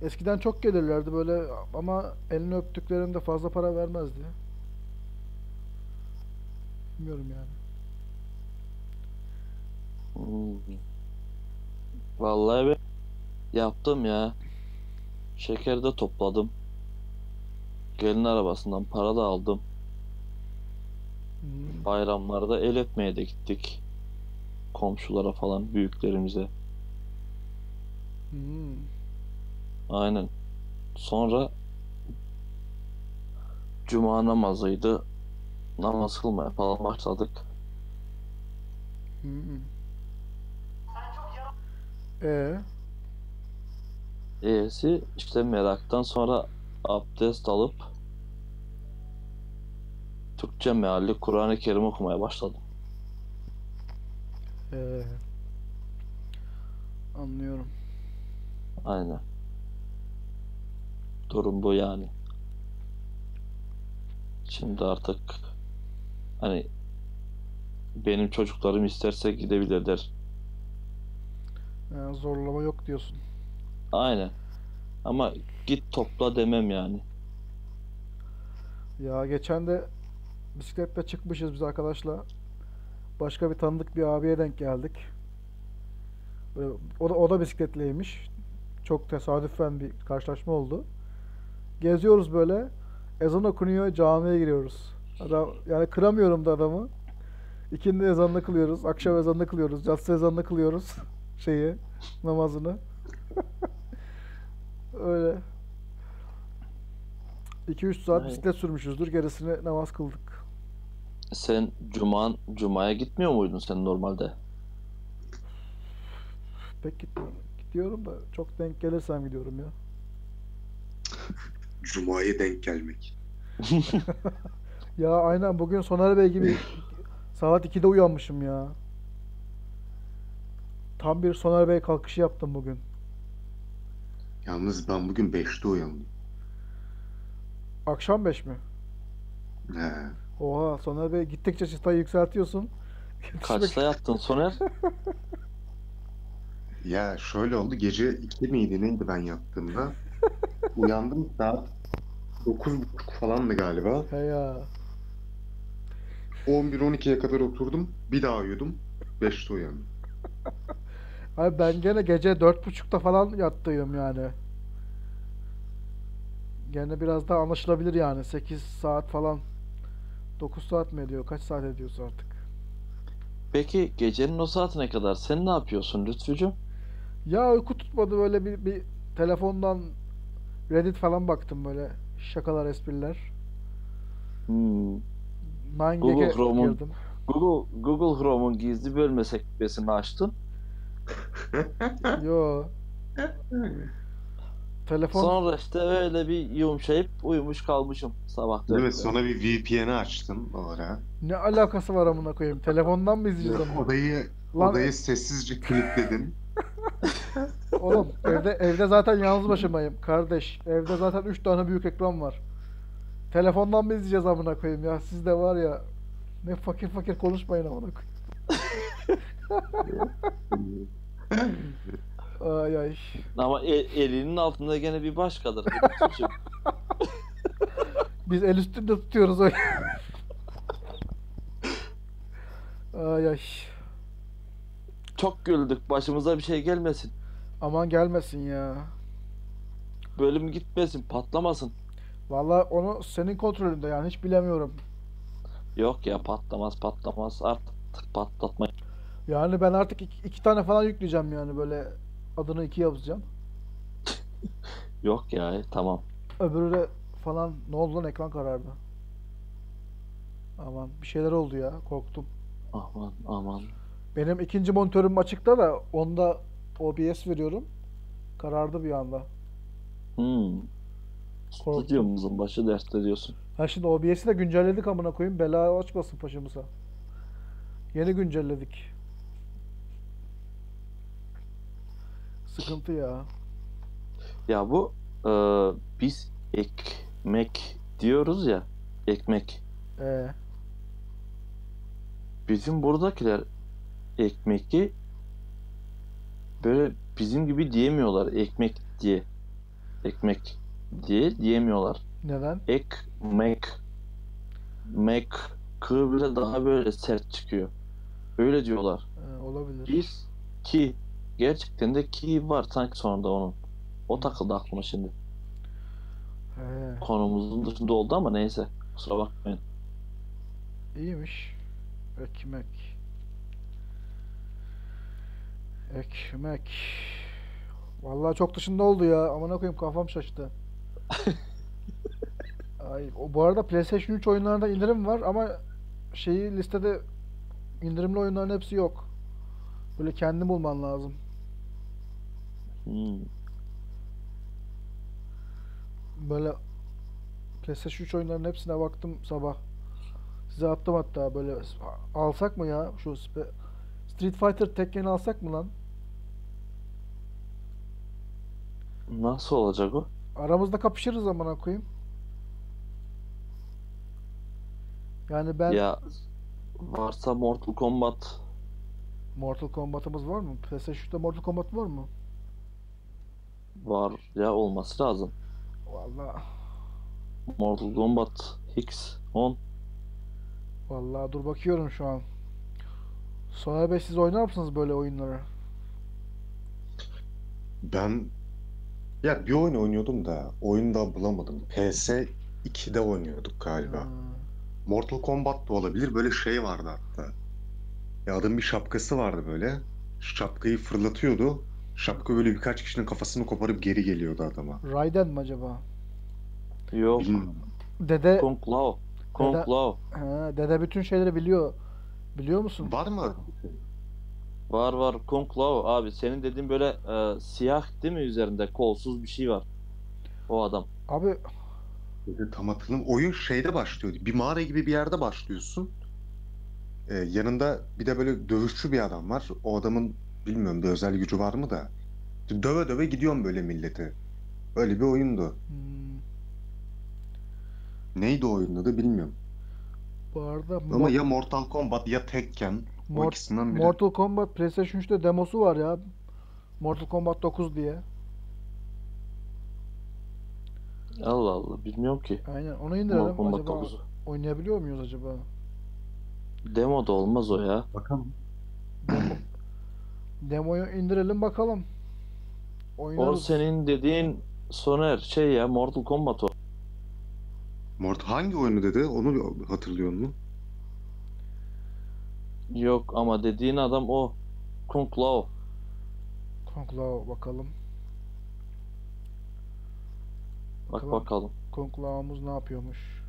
Eskiden çok gelirlerdi böyle ama elini öptüklerinde fazla para vermezdi. Bilmiyorum yani. Hmm. Vallahi ben yaptım ya. Şeker de topladım. Gelin arabasından para da aldım. Hmm. Bayramlarda el öpmeye de gittik. Komşulara falan, büyüklerimize. Hmm. Aynen. Sonra Cuma namazıydı. Namaz kılmaya falan başladık. Hmm. E E'si işte meraktan sonra abdest alıp Türkçe mealli Kur'an-ı Kerim okumaya başladım. e anlıyorum. Aynen. Durum bu yani. Şimdi artık hani benim çocuklarım isterse gidebilirler. Yani zorlama yok diyorsun. Aynen. Ama git topla demem yani. Ya geçen de bisikletle çıkmışız biz arkadaşla. Başka bir tanıdık bir abiye denk geldik. Böyle, o da, o da bisikletleymiş. Çok tesadüfen bir karşılaşma oldu. Geziyoruz böyle. Ezan okunuyor, camiye giriyoruz. Adam, yani kıramıyorum da adamı. İkindi ezanını kılıyoruz, akşam ezanını kılıyoruz, yatsı ezanını kılıyoruz. [laughs] Şeyi, namazını. [laughs] Öyle. 2-3 saat Vay. bisiklet sürmüşüzdür, gerisini namaz kıldık. Sen cuma cumaya gitmiyor muydun sen normalde? Pek gitmiyorum. Gidiyorum da çok denk gelirsem gidiyorum ya. Cuma'ya denk gelmek. [laughs] Ya aynen bugün Soner Bey gibi saat 2'de uyanmışım ya. Tam bir Soner Bey kalkışı yaptım bugün. Yalnız ben bugün 5'te uyandım. Akşam 5 mi? He. Oha Soner Bey gittikçe çıtayı yükseltiyorsun. Kaçta yattın Soner? [laughs] Ya şöyle oldu. Gece 2 miydi neydi ben yattığımda? [laughs] Uyandım saat 9.30 falandı galiba. He ya. 11-12'ye kadar oturdum. Bir daha uyudum. 5'te uyandım. [laughs] Abi ben gene gece 4.30'da falan yattıydım yani. Gene biraz daha anlaşılabilir yani. 8 saat falan. 9 saat mi ediyor? Kaç saat ediyorsa artık. Peki gecenin o saatine kadar sen ne yapıyorsun Lütfücüğüm? Ya uyku tutmadı böyle bir, bir telefondan Reddit falan baktım böyle şakalar espriler. Hmm. 9gag'e Google Chrome'un- girdim. Google Google Chrome'un gizli bölme sekmesini açtın. [laughs] Yo. Telefon Sonra işte öyle bir yumuşayıp uyumuş kalmışım sabah Değil mi? Sonra bir VPN'i açtım o ara. ne alakası var amına koyayım? Telefondan mı izleyeceğiz ama? Odayı, Lan- odayı sessizce kilitledim. Oğlum evde evde zaten yalnız başımayım kardeş. Evde zaten 3 tane büyük ekran var. Telefondan mı izleyeceğiz amına koyayım ya? Siz de var ya ne fakir fakir konuşmayın amına koyayım. [laughs] Ay ay. Ama el- elinin altında gene bir başkadır. Lütfücüğüm. [laughs] Biz el üstünde tutuyoruz öyle. [laughs] Ay ay. Çok güldük. Başımıza bir şey gelmesin. Aman gelmesin ya. Bölüm gitmesin, patlamasın. Vallahi onu senin kontrolünde yani hiç bilemiyorum. Yok ya patlamaz patlamaz. Artık patlatma. Yani ben artık iki, iki tane falan yükleyeceğim yani böyle adını iki yazacağım. [laughs] Yok ya tamam. Öbürü de falan ne oldu lan ekran karardı. Aman bir şeyler oldu ya korktum. Aman aman. Benim ikinci monitörüm açıkta da onda OBS veriyorum. Karardı bir anda. Hmm. Stüdyomuzun başı dertte diyorsun. Ha şimdi OBS'i de güncelledik amına koyayım. Bela açmasın başımıza. Yeni güncelledik. Sıkıntı ya. Ya bu e, biz ekmek diyoruz ya. Ekmek. Ee, Bizim buradakiler ekmeki böyle bizim gibi diyemiyorlar. Ekmek diye. Ekmek diye diyemiyorlar. neden? Ekmek. Mek. Kı bile daha böyle sert çıkıyor. Öyle diyorlar. Ee, olabilir. Biz ki gerçekten de ki var sanki sonunda onun. O takıldı aklıma şimdi. He, Konumuzun dışında oldu ama neyse. Kusura bakmayın. iyiymiş. Ekmek. Ekmek. Vallahi çok dışında oldu ya. Amına koyayım kafam şaştı. [laughs] Ay, o bu arada PlayStation 3 oyunlarında indirim var ama şeyi listede indirimli oyunların hepsi yok. Böyle kendin bulman lazım. Hmm. Böyle PlayStation 3 oyunlarının hepsine baktım sabah. Size attım hatta böyle alsak mı ya şu Street Fighter Tekken'i alsak mı lan? Nasıl olacak o? Aramızda kapışırız amına koyayım. Yani ben Ya varsa Mortal Kombat Mortal Kombat'ımız var mı? PlayStation 3'te Mortal Kombat var mı? var ya olması lazım. Vallahi Mortal Kombat X 10 vallahi dur bakıyorum şu an. Soner Bey siz oynar mısınız böyle oyunları? Ben ya bir oyun oynuyordum da oyunu da bulamadım. PS 2'de oynuyorduk galiba. Ha, Mortal Kombat da olabilir. Böyle şey vardı hatta. Ya adamın bir şapkası vardı böyle. Şapkayı fırlatıyordu. Şapka böyle birkaç kişinin kafasını koparıp geri geliyordu adama. Raiden mi acaba? Yok. Bilmiyorum. Dede Kung Lao. Kung Neden- Lao. ha, dede bütün şeyleri biliyor. Biliyor musun? Var mı? Var var Kung Lao abi. Senin dediğin böyle e, siyah değil mi üzerinde? Kolsuz bir şey var. O adam. Abi Tam hatırlamıyorum. Oyun şeyde başlıyordu. Bir mağara gibi bir yerde başlıyorsun. Ee, yanında bir de böyle dövüşçü bir adam var. O adamın bilmiyorum bir özel gücü var mı da. Döve döve gidiyorum böyle milleti. Öyle bir oyundu. hmm, Neydi o oyunun adı bilmiyorum. bu arada Ama ya Mortal Kombat ya Tekken. O Mort- ikisinden biri. Mortal Kombat PlayStation 3'te demosu var ya. Mortal Kombat 9 diye. Allah Allah bilmiyorum ki. Aynen onu indirelim. Mortal Kombat acaba 9'u. oynayabiliyor muyuz acaba? Demo da olmaz o ya. Bakalım. Demoyu indirelim bakalım. O Oynarız. senin dediğin Soner şey ya Mortal Kombat o. Mort hangi oyunu dedi? Onu hatırlıyor musun? Yok ama dediğin adam o. Kung Lao. Kung Lao bakalım. Bak Tamam. bakalım. Kung Lao'muz ne yapıyormuş?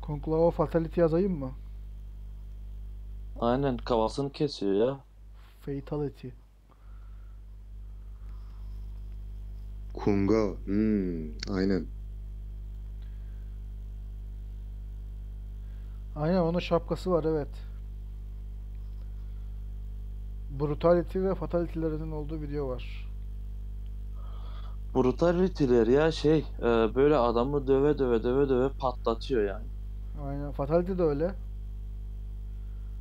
Kung Lao Fatality yazayım mı? Aynen kafasını kesiyor ya. Fatality. Kunga. Hmm, aynen. Aynen onun şapkası var evet. Brutality ve Fatality'lerinin olduğu video var. Brutality'ler ya şey e, böyle adamı döve döve döve döve patlatıyor yani. Aynen Fatality de öyle.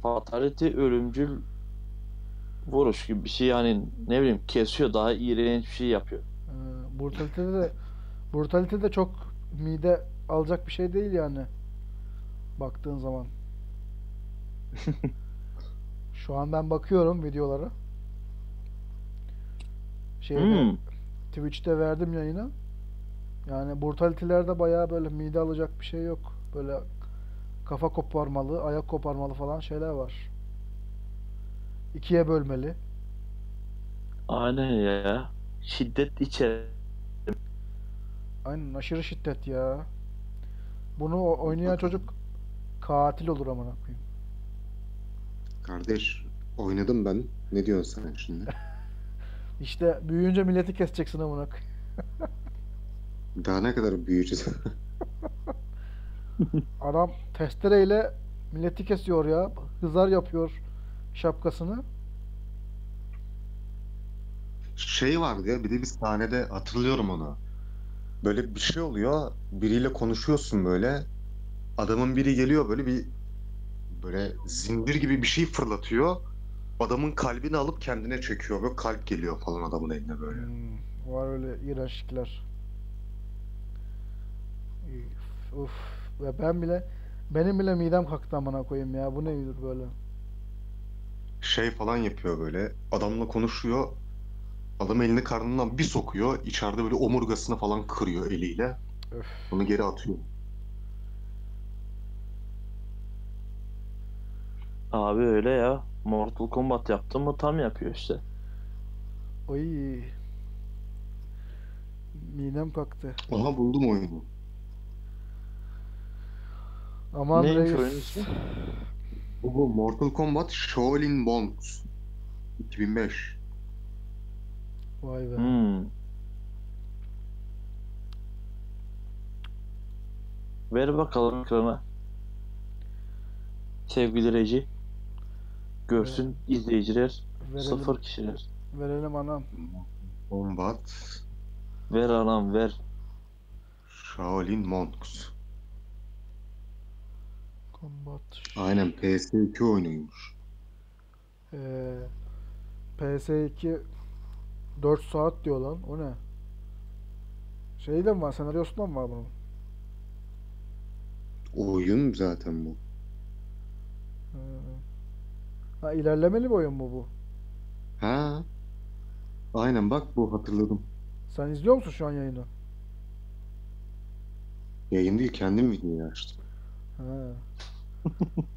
Fatality ölümcül vuruş gibi bir şey yani ne bileyim kesiyor daha iğrenç bir şey yapıyor. Ee, Brutality'de de Brutality de çok mide alacak bir şey değil yani. Baktığın zaman. [laughs] Şu an ben bakıyorum videolara. Şeyde Hmm. Twitch'te verdim yayına. Yani Brutality'lerde bayağı böyle mide alacak bir şey yok. Böyle kafa koparmalı, ayak koparmalı falan şeyler var. İkiye bölmeli. Aynen ya. Şiddet içer. Aynen aşırı şiddet ya. Bunu oynayan çocuk katil olur amına koyayım. Kardeş oynadım ben. Ne diyorsun sen şimdi? [laughs] İşte büyüyünce milleti keseceksin amına. [laughs] Daha ne kadar büyüyeceğiz? [laughs] Adam testereyle milleti kesiyor ya. Hızar yapıyor şapkasını. Şey vardı ya bir de bir sahnede hatırlıyorum onu. Böyle bir şey oluyor. Biriyle konuşuyorsun böyle. Adamın biri geliyor böyle bir böyle zincir gibi bir şey fırlatıyor. Adamın kalbini alıp kendine çekiyor. Böyle kalp geliyor falan adamın eline böyle. Hmm, var öyle iğrençlikler. Uf. Ve ben bile benim bile midem kalktı amına koyayım ya. Bu nedir böyle? Şey falan yapıyor böyle. Adamla konuşuyor. Adam elini karnından bir sokuyor. İçeride böyle omurgasını falan kırıyor eliyle. Öf. Onu geri atıyor. Abi öyle ya. Mortal Kombat yaptın mı tam yapıyor işte. Oy. Midem kalktı. Aha buldum oyunu. Aman Neymiş reis. oyunun ismi? Bu, bu Mortal Kombat Shaolin Monks 2005. Vay be. Hmm. Ver bakalım ekrana. Sevgili reji. Görsün izleyiciler. Verelim, Sıfır kişiler. verelim anam. Kombat Ver anam ver. Shaolin Monks. Combat. Aynen PS2 oyunuymuş. Ee, PS2 4 saat diyor lan. O ne? Şeyde mi var? Senaryosunda mı var bunun? Oyun zaten bu. Ee, Ha ilerlemeli bir oyun mu bu? Ha? Aynen bak bu hatırladım. Sen izliyor musun şu an yayını? Yayın değil kendim videoyu açtım. Ha. [laughs]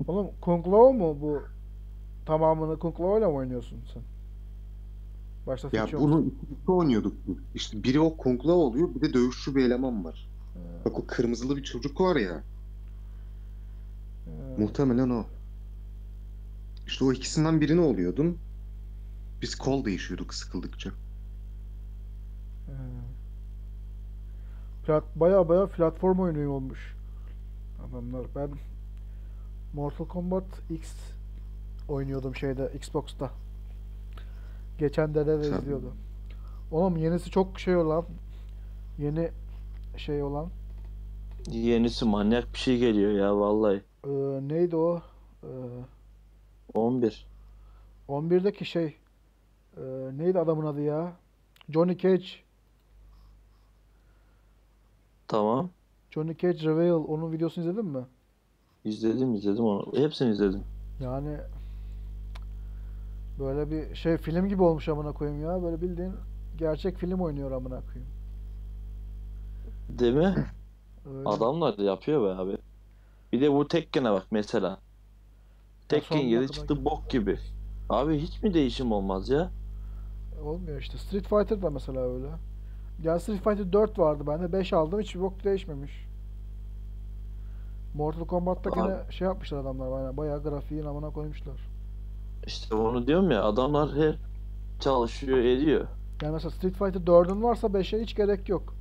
Oğlum Lao mu bu? Tamamını Lao ile mi oynuyorsun sen? Başta Ya bunu ikisi oynuyorduk. İşte biri o Lao oluyor bir de dövüşçü bir eleman var. Ha, Bak o kırmızılı bir çocuk var ya. ha. Muhtemelen o. İşte o ikisinden birini oluyordum. Biz kol değişiyorduk sıkıldıkça. Ha. Plat, baya baya platform oyunu olmuş adamlar. Ben Mortal Kombat X oynuyordum şeyde Xbox'ta. Geçen dede de izliyordu. Oğlum yenisi çok şey olan yeni şey olan Yenisi manyak bir şey geliyor ya vallahi. e, neydi o? E, 11. 11'deki şey e, neydi adamın adı ya? Johnny Cage. Tamam. Johnny Cage Reveal. Onun videosunu izledin mi? İzledim izledim onu. Hepsini izledim. Yani böyle bir şey film gibi olmuş amına koyayım ya. Böyle bildiğin gerçek film oynuyor amına koyayım. Değil mi? [laughs] Öyle. Adamlar da yapıyor be abi. Bir de bu Tekken'e bak mesela. Tekken sonuna 7 kadar çıktı gel- bok gibi. Abi hiç mi değişim olmaz ya? Olmuyor işte. Street Fighter da mesela öyle. Ya Street Fighter 4 vardı bende. 5 aldım. Hiçbir bok değişmemiş. Mortal Kombat'ta Abi. gene şey yapmışlar adamlar. Bayağı, bayağı grafiğin amına koymuşlar. İşte onu diyorum ya adamlar her çalışıyor ediyor. Yani mesela Street Fighter 4'ün varsa 5'e hiç gerek yok.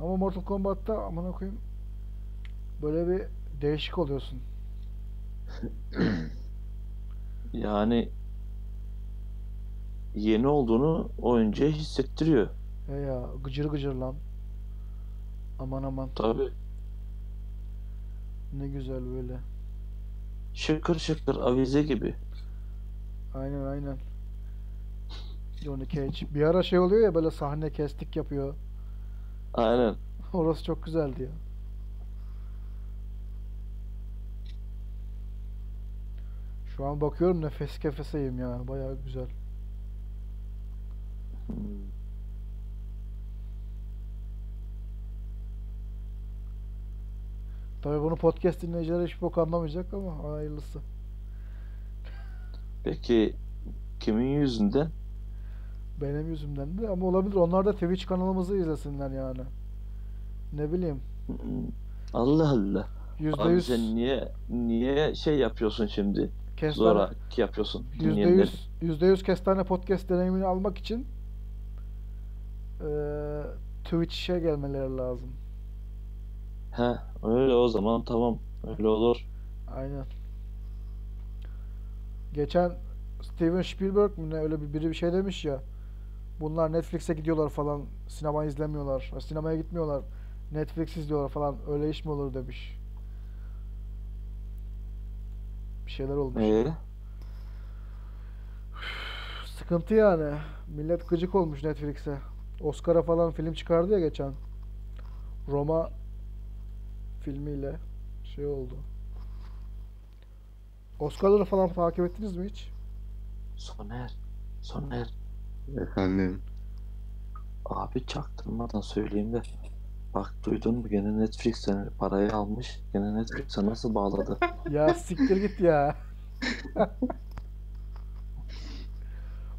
Ama Mortal Kombat'ta amına koyayım böyle bir değişik oluyorsun. [clears throat] Yani yeni olduğunu oyuncuya hissettiriyor. E ya gıcır gıcır lan. Aman aman Tabii. ne güzel böyle. Şıkır şıkır avize gibi. Aynen aynen. Johnny Cage. Bir ara şey oluyor ya böyle sahne kestik yapıyor. Aynen. [laughs] Orası çok güzeldi ya. Şu an bakıyorum nefes kefeseyim yani. Bayağı güzel. Tabii bunu podcast dinleyicileri hiç bok anlamayacak ama hayırlısı. Peki kimin yüzünden? Benim yüzümden de ama olabilir. Onlar da Twitch kanalımızı izlesinler yani. Ne bileyim. Allah Allah. Yüzde Abi yüz sen niye niye şey yapıyorsun şimdi? Kestane, Zora yapıyorsun yüzde dinleyenleri. yüz, yüzde yüz kestane podcast deneyimini almak için eee Twitch'e gelmeleri lazım. He öyle o zaman tamam öyle olur. Aynen. Geçen Steven Spielberg mi ne öyle bir biri bir şey demiş ya. Bunlar Netflix'e gidiyorlar falan. Sinema izlemiyorlar. Sinemaya gitmiyorlar. Netflix izliyorlar falan. Öyle iş mi olur demiş. Bir şeyler olmuş. Ee, Sıkıntı yani. Millet gıcık olmuş Netflix'e. Oscar'a falan film çıkardı ya geçen. Roma filmiyle şey oldu. Oscar'ları falan takip ettiniz mi hiç? Soner. Soner. Efendim. Abi çaktırmadan söyleyeyim de. Bak duydun mu gene Netflix'ten parayı almış. Gene Netflix'e nasıl bağladı? [laughs] Ya siktir git ya. [laughs]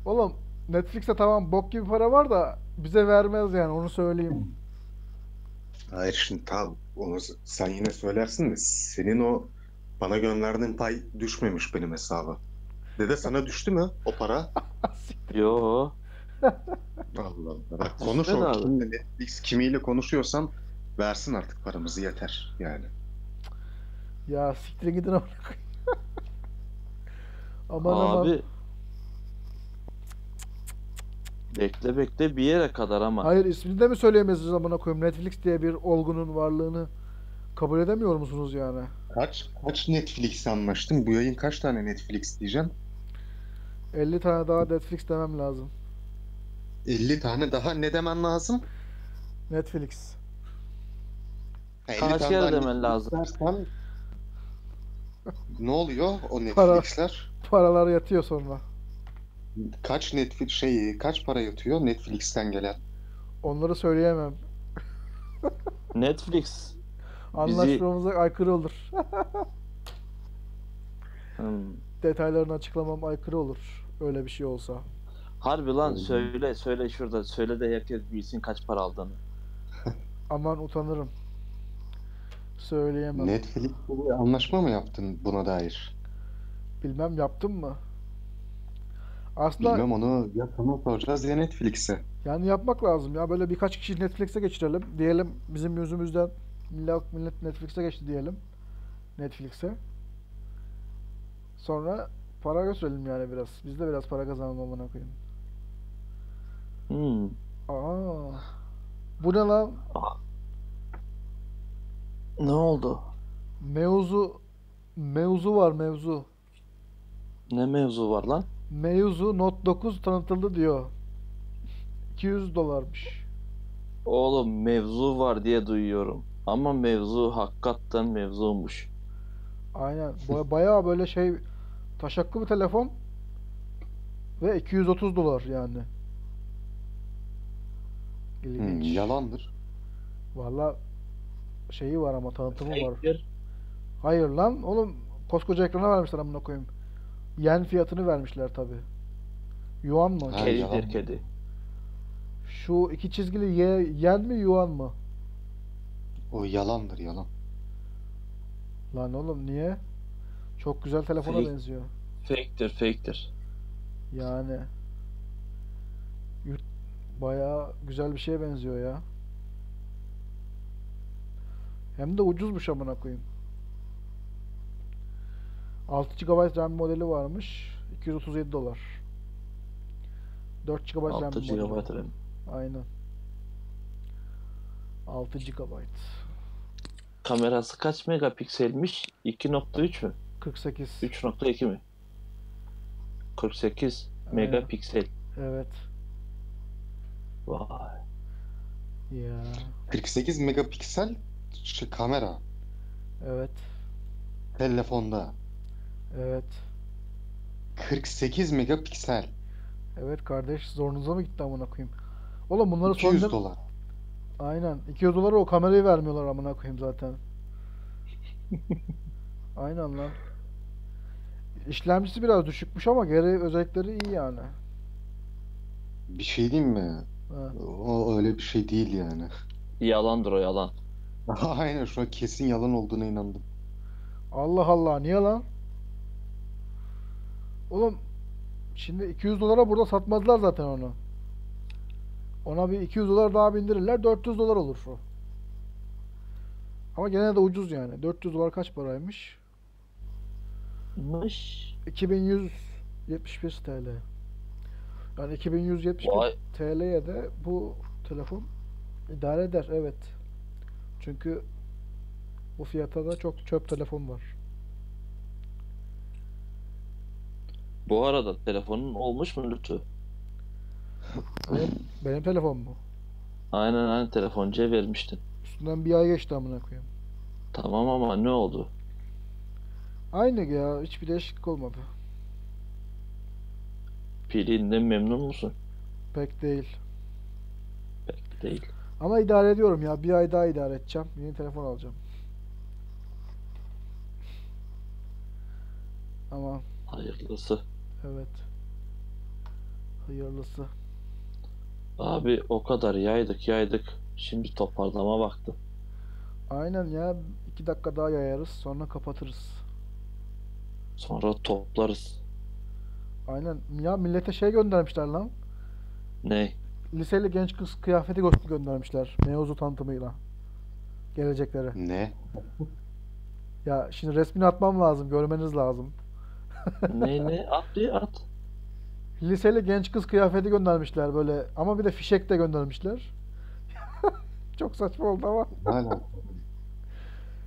Oğlum Netflix'te tamam bok gibi para var da bize vermez yani onu söyleyeyim. Hayır şimdi tamam onu sen yine söylersin de senin o bana gönderdiğin pay düşmemiş benim hesaba. Dede sana düştü mü o para? [laughs] Yo. Allah Allah. Bak konuş o abi. kimle Netflix kimiyle konuşuyorsan versin artık paramızı yeter yani. Ya siktir gidin amına koyayım. [laughs] Aman aman. Abi. Bekle bekle bir yere kadar ama. Hayır ismini de mi söyleyemezsiniz amına koyayım? Netflix diye bir olgunun varlığını kabul edemiyor musunuz yani? Kaç kaç Netflix anlaştın? Bu yayın kaç tane Netflix diyeceğim? 50 tane daha Netflix demem lazım. 50 tane daha ne demen lazım? Netflix. Ha, 50 Kaç tane daha demen lazım? dersen ne oluyor o Para. Netflix'ler? Paralar yatıyor sonra. Kaç Netflix şey kaç para yatıyor Netflix'ten gelen? Onları söyleyemem. Netflix. [laughs] Anlaşmamıza aykırı olur. [laughs] Hmm. Detaylarını açıklamam aykırı olur. Öyle bir şey olsa. Harbi lan Öyle söyle söyle şurada söyle de herkes bilsin kaç para aldığını. [laughs] Aman utanırım. Söyleyemem. Netflix'le bir anlaşma mı yaptın buna dair? Bilmem yaptım mı? Aslında Bilmem onu ya sana soracağız ya Netflix'e. yani yapmak lazım ya. Böyle birkaç kişi Netflix'e geçirelim. Diyelim bizim yüzümüzden millet, millet Netflix'e geçti diyelim. Netflix'e. Sonra para götürelim yani biraz. Biz de biraz para kazanalım amına koyayım. Hmm. Aa. Bu ne lan? Ne oldu? Mevzu mevzu var mevzu. Ne mevzu var lan? Mevzu Note 9 tanıtıldı diyor. 200 dolarmış. Oğlum mevzu var diye duyuyorum. Ama mevzu hakikaten mevzumuş. Aynen. Ba- Bayağı böyle şey taşaklı bir telefon ve 230 dolar yani. Hmm, İlginç. yalandır. Valla şeyi var ama tanıtımı var. Hayır lan oğlum koskoca ekrana vermişler amına koyayım. Yen fiyatını vermişler tabi. Yuan mı? Ha. Kedidir kedi. Şu iki çizgili ye, yen mi yuan mı? O yalandır yalan. Lan oğlum niye? Çok güzel telefona Fake. benziyor. Fake'tir fake'tir. Yani bayağı güzel bir şeye benziyor ya. Hem de ucuzmuş amına koyayım. 6 GB RAM modeli varmış. 237 dolar. 4 GB RAM 6 modeli. GB RAM. Aynen. 6 GB. Kamerası kaç megapikselmiş? 2.3 mü? 48. 3.2 mi? 48 Aynen. megapiksel. Evet. Vay. Ya. 48 megapiksel şey, kamera Evet. telefonda. Evet. 48 megapiksel. Evet kardeş zorunuza mı gitti amına koyayım? Oğlum bunları 200 sonradan dolar. Aynen. 200 dolara o kamerayı vermiyorlar amına koyayım zaten. [laughs] Aynen lan. İşlemcisi biraz düşükmüş ama geri özellikleri iyi yani. Bir şey diyeyim mi? Ha. O öyle bir şey değil yani. Yalandır o yalan. [laughs] Aynen şu an kesin yalan olduğuna inandım. Allah Allah niye lan? Oğlum şimdi 200 dolara burada satmazlar zaten onu. Ona bir 200 dolar daha bindirirler 400 dolar olur o. Ama gene de ucuz yani. 400 dolar kaç paraymış? Mış. 2171 TL. Yani 2171 Vay. TL'ye de bu telefon idare eder evet. Çünkü bu fiyata da çok çöp telefon var. Bu arada telefonun olmuş mu Lütfü? Benim, benim telefon mu? Aynen aynen telefoncuya vermiştin. Üstünden bir ay geçti amına koyayım. Tamam ama ne oldu? Aynı ya hiçbir değişiklik olmadı. Pilinden memnun musun? Pek değil. Pek değil. Ama idare ediyorum ya. Bir ay daha idare edeceğim. Yeni telefon alacağım. Ama Hayırlısı. evet. Hayırlısı. Abi o kadar yaydık yaydık. Şimdi toparlama vakti. Aynen ya. iki dakika daha yayarız. Sonra kapatırız. Sonra toplarız. Aynen. Ya millete şey göndermişler lan. Ne? Liseli genç kız kıyafeti gö- göndermişler. Mevzu tanıtımıyla. Gelecekleri. Ne? Ya şimdi resmini atmam lazım. Görmeniz lazım. ne ne? [laughs] At bir at. Liseli genç kız kıyafeti göndermişler böyle. Ama bir de fişek de göndermişler. [laughs] Çok saçma oldu ama.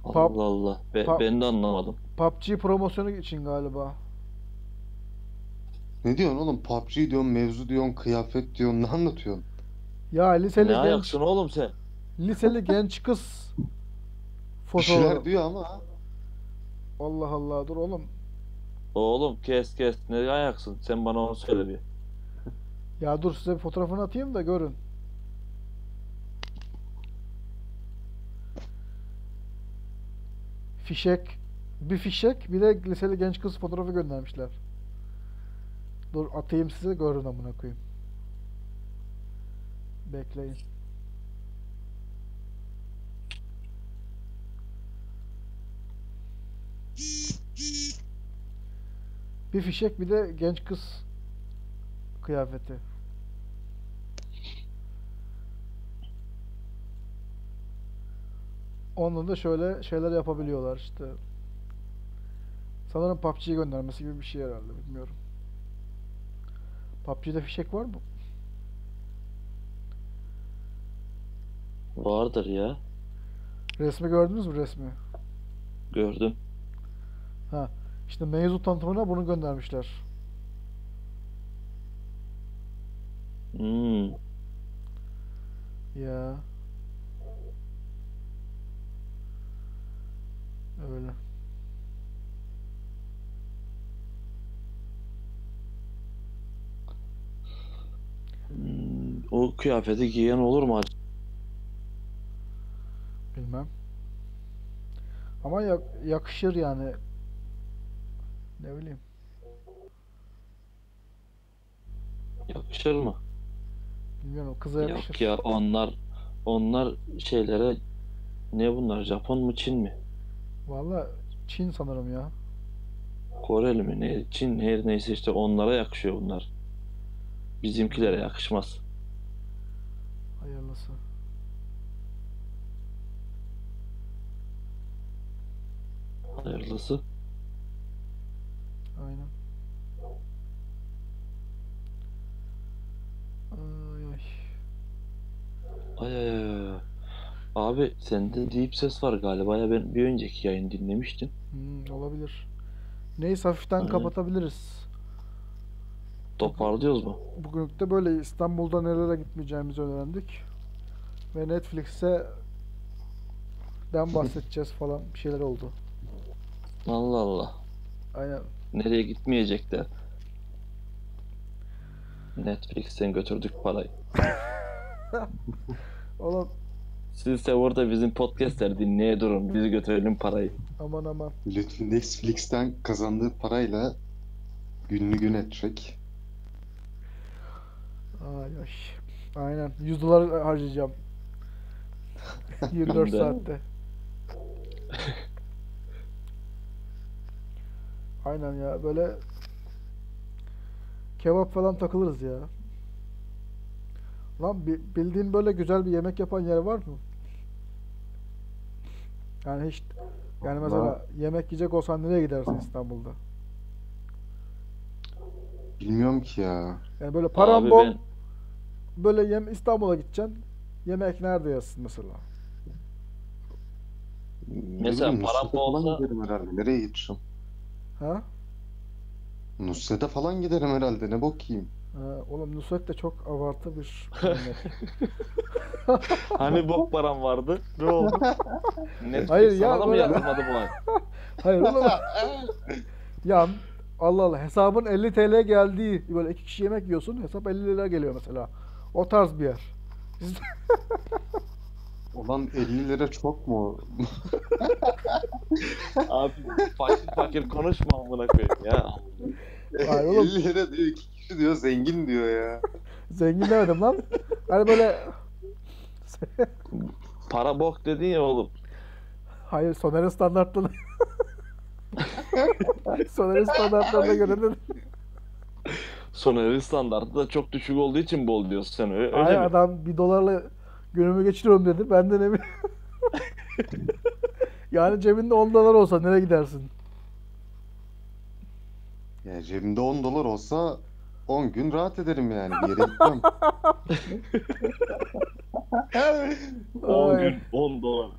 Pub- Allah Allah. Be- ben de anlamadım. PUBG promosyonu için galiba. Ne diyorsun oğlum? PUBG diyorsun, mevzu diyorsun, kıyafet diyorsun. Ne anlatıyorsun? Ya liseli Ne genç ayaksın oğlum sen? liseli genç kız Bir şeyler fotoğrafı. diyor ama. Allah Allah dur oğlum. Oğlum kes kes. Ne ayaksın? Sen bana onu söyle bir. Ya dur size bir fotoğrafını atayım da görün. Fişek. Bir fişek bir de liseli genç kız fotoğrafı göndermişler. Dur atayım size görün amına koyayım. Bekleyin. Bir fişek bir de genç kız kıyafeti. Onunla da şöyle şeyler yapabiliyorlar işte. Sanırım PUBG'ye göndermesi gibi bir şey herhalde bilmiyorum. PUBG'de fişek var mı? Vardır ya. Resmi gördünüz mü resmi? Gördüm. İşte mevzu tanıtımına bunu göndermişler. Hmm. Ya. Öyle. Hmm, O kıyafeti giyen olur mu acaba? Bilmem. Ama yak- yakışır yani. Ne bileyim. Yakışır mı? Bilmiyorum kıza yakışır. Yok ya onlar onlar şeylere ne bunlar Japon mu Çin mi? Valla Çin sanırım ya. Koreli mi ne Çin her neyse işte onlara yakışıyor bunlar. Bizimkilere yakışmaz. Hayırlısı. Hayırlısı. Aynen. Ay ay. Ay ay ay. ay. Abi sende deep ses var galiba ya ben bir önceki yayın dinlemiştim. Hmm, olabilir. Neyse hafiften Aynen. kapatabiliriz. Toparlıyoruz mu? Bugünlük de böyle İstanbul'da nerelere gitmeyeceğimizi öğrendik. Ve Netflix'e den bahsedeceğiz [laughs] falan bir şeyler oldu. Allah Allah. Aynen. Nereye gitmeyecekler? Netflix'ten götürdük parayı. [laughs] Oğlum Siz de orada bizim podcastler dinleye durun. Biz götürelim parayı. aman aman. Lütfü Netflix'ten kazandığı parayla gününü gün edecek. Ay ay. Aynen. 100 dolar harcayacağım. [laughs] 24 Günde. saatte. Aynen ya böyle kebap falan takılırız ya. Lan bi- bildiğin böyle güzel bir yemek yapan yer var mı? Yani hiç yani mesela Vallahi- yemek yiyecek olsan nereye gidersin İstanbul'da? Bilmiyorum ki ya. Yani böyle paran Abi bol ben böyle yem İstanbul'a gideceksin. Yemek nerede yazsın mesela? Mesela bileyim, param Nusret'e falan olsa- giderim herhalde. Nereye gideceğim? Ha? Nusret'e falan giderim herhalde. Ne bok yiyeyim? Ha, oğlum Nusret de çok abartı bir [laughs] hani bok param vardı. Ne oldu? [laughs] Netflix Hayır ya, sana da mı böyle- yatırmadı [laughs] bu ay? Hayır oğlum. Ya Allah Allah hesabın 50 TL geldiği böyle iki kişi yemek yiyorsun hesap 50 lira geliyor mesela. O tarz bir yer. [laughs] Ulan 50 lira çok mu? [laughs] Abi fakir fakir konuşma amına koyayım ya. Hayır oğlum. 50 lira diyor. iki kişi diyor. Zengin diyor ya. Zengin demedim lan. Hani böyle Para bok dedin ya oğlum. Hayır Soner'in standartlarına [laughs] Soner'in standartlarına göre dedim. Soner'in standartı da çok düşük olduğu için bol diyorsun sen öyle, öyle Hayır mi? adam bir dolarla günümü geçiriyorum dedi. Ben de ne bileyim. [laughs] Yani cebinde 10 dolar olsa nereye gidersin? Ya cebimde 10 dolar olsa 10 gün rahat ederim yani. Bir yere gitmem. [laughs] 10 Ay. gün 10 dolar.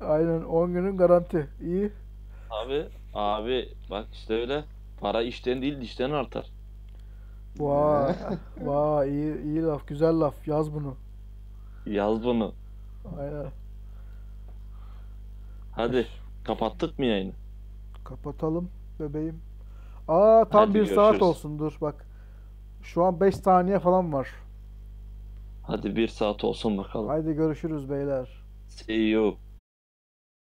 Aynen 10 günün garanti. İyi. Abi abi bak işte öyle. Para işten değil dişten artar. Vay. [laughs] Vay iyi iyi laf. Güzel laf. Yaz bunu. Yaz bunu. Aynen. Hadi kapattık mı yayını? Kapatalım bebeğim. Aa tam Hadi bir saat görüşürüz. olsun dur bak. Şu an 5 saniye falan var. Hadi bir saat olsun bakalım. Haydi görüşürüz beyler. See you.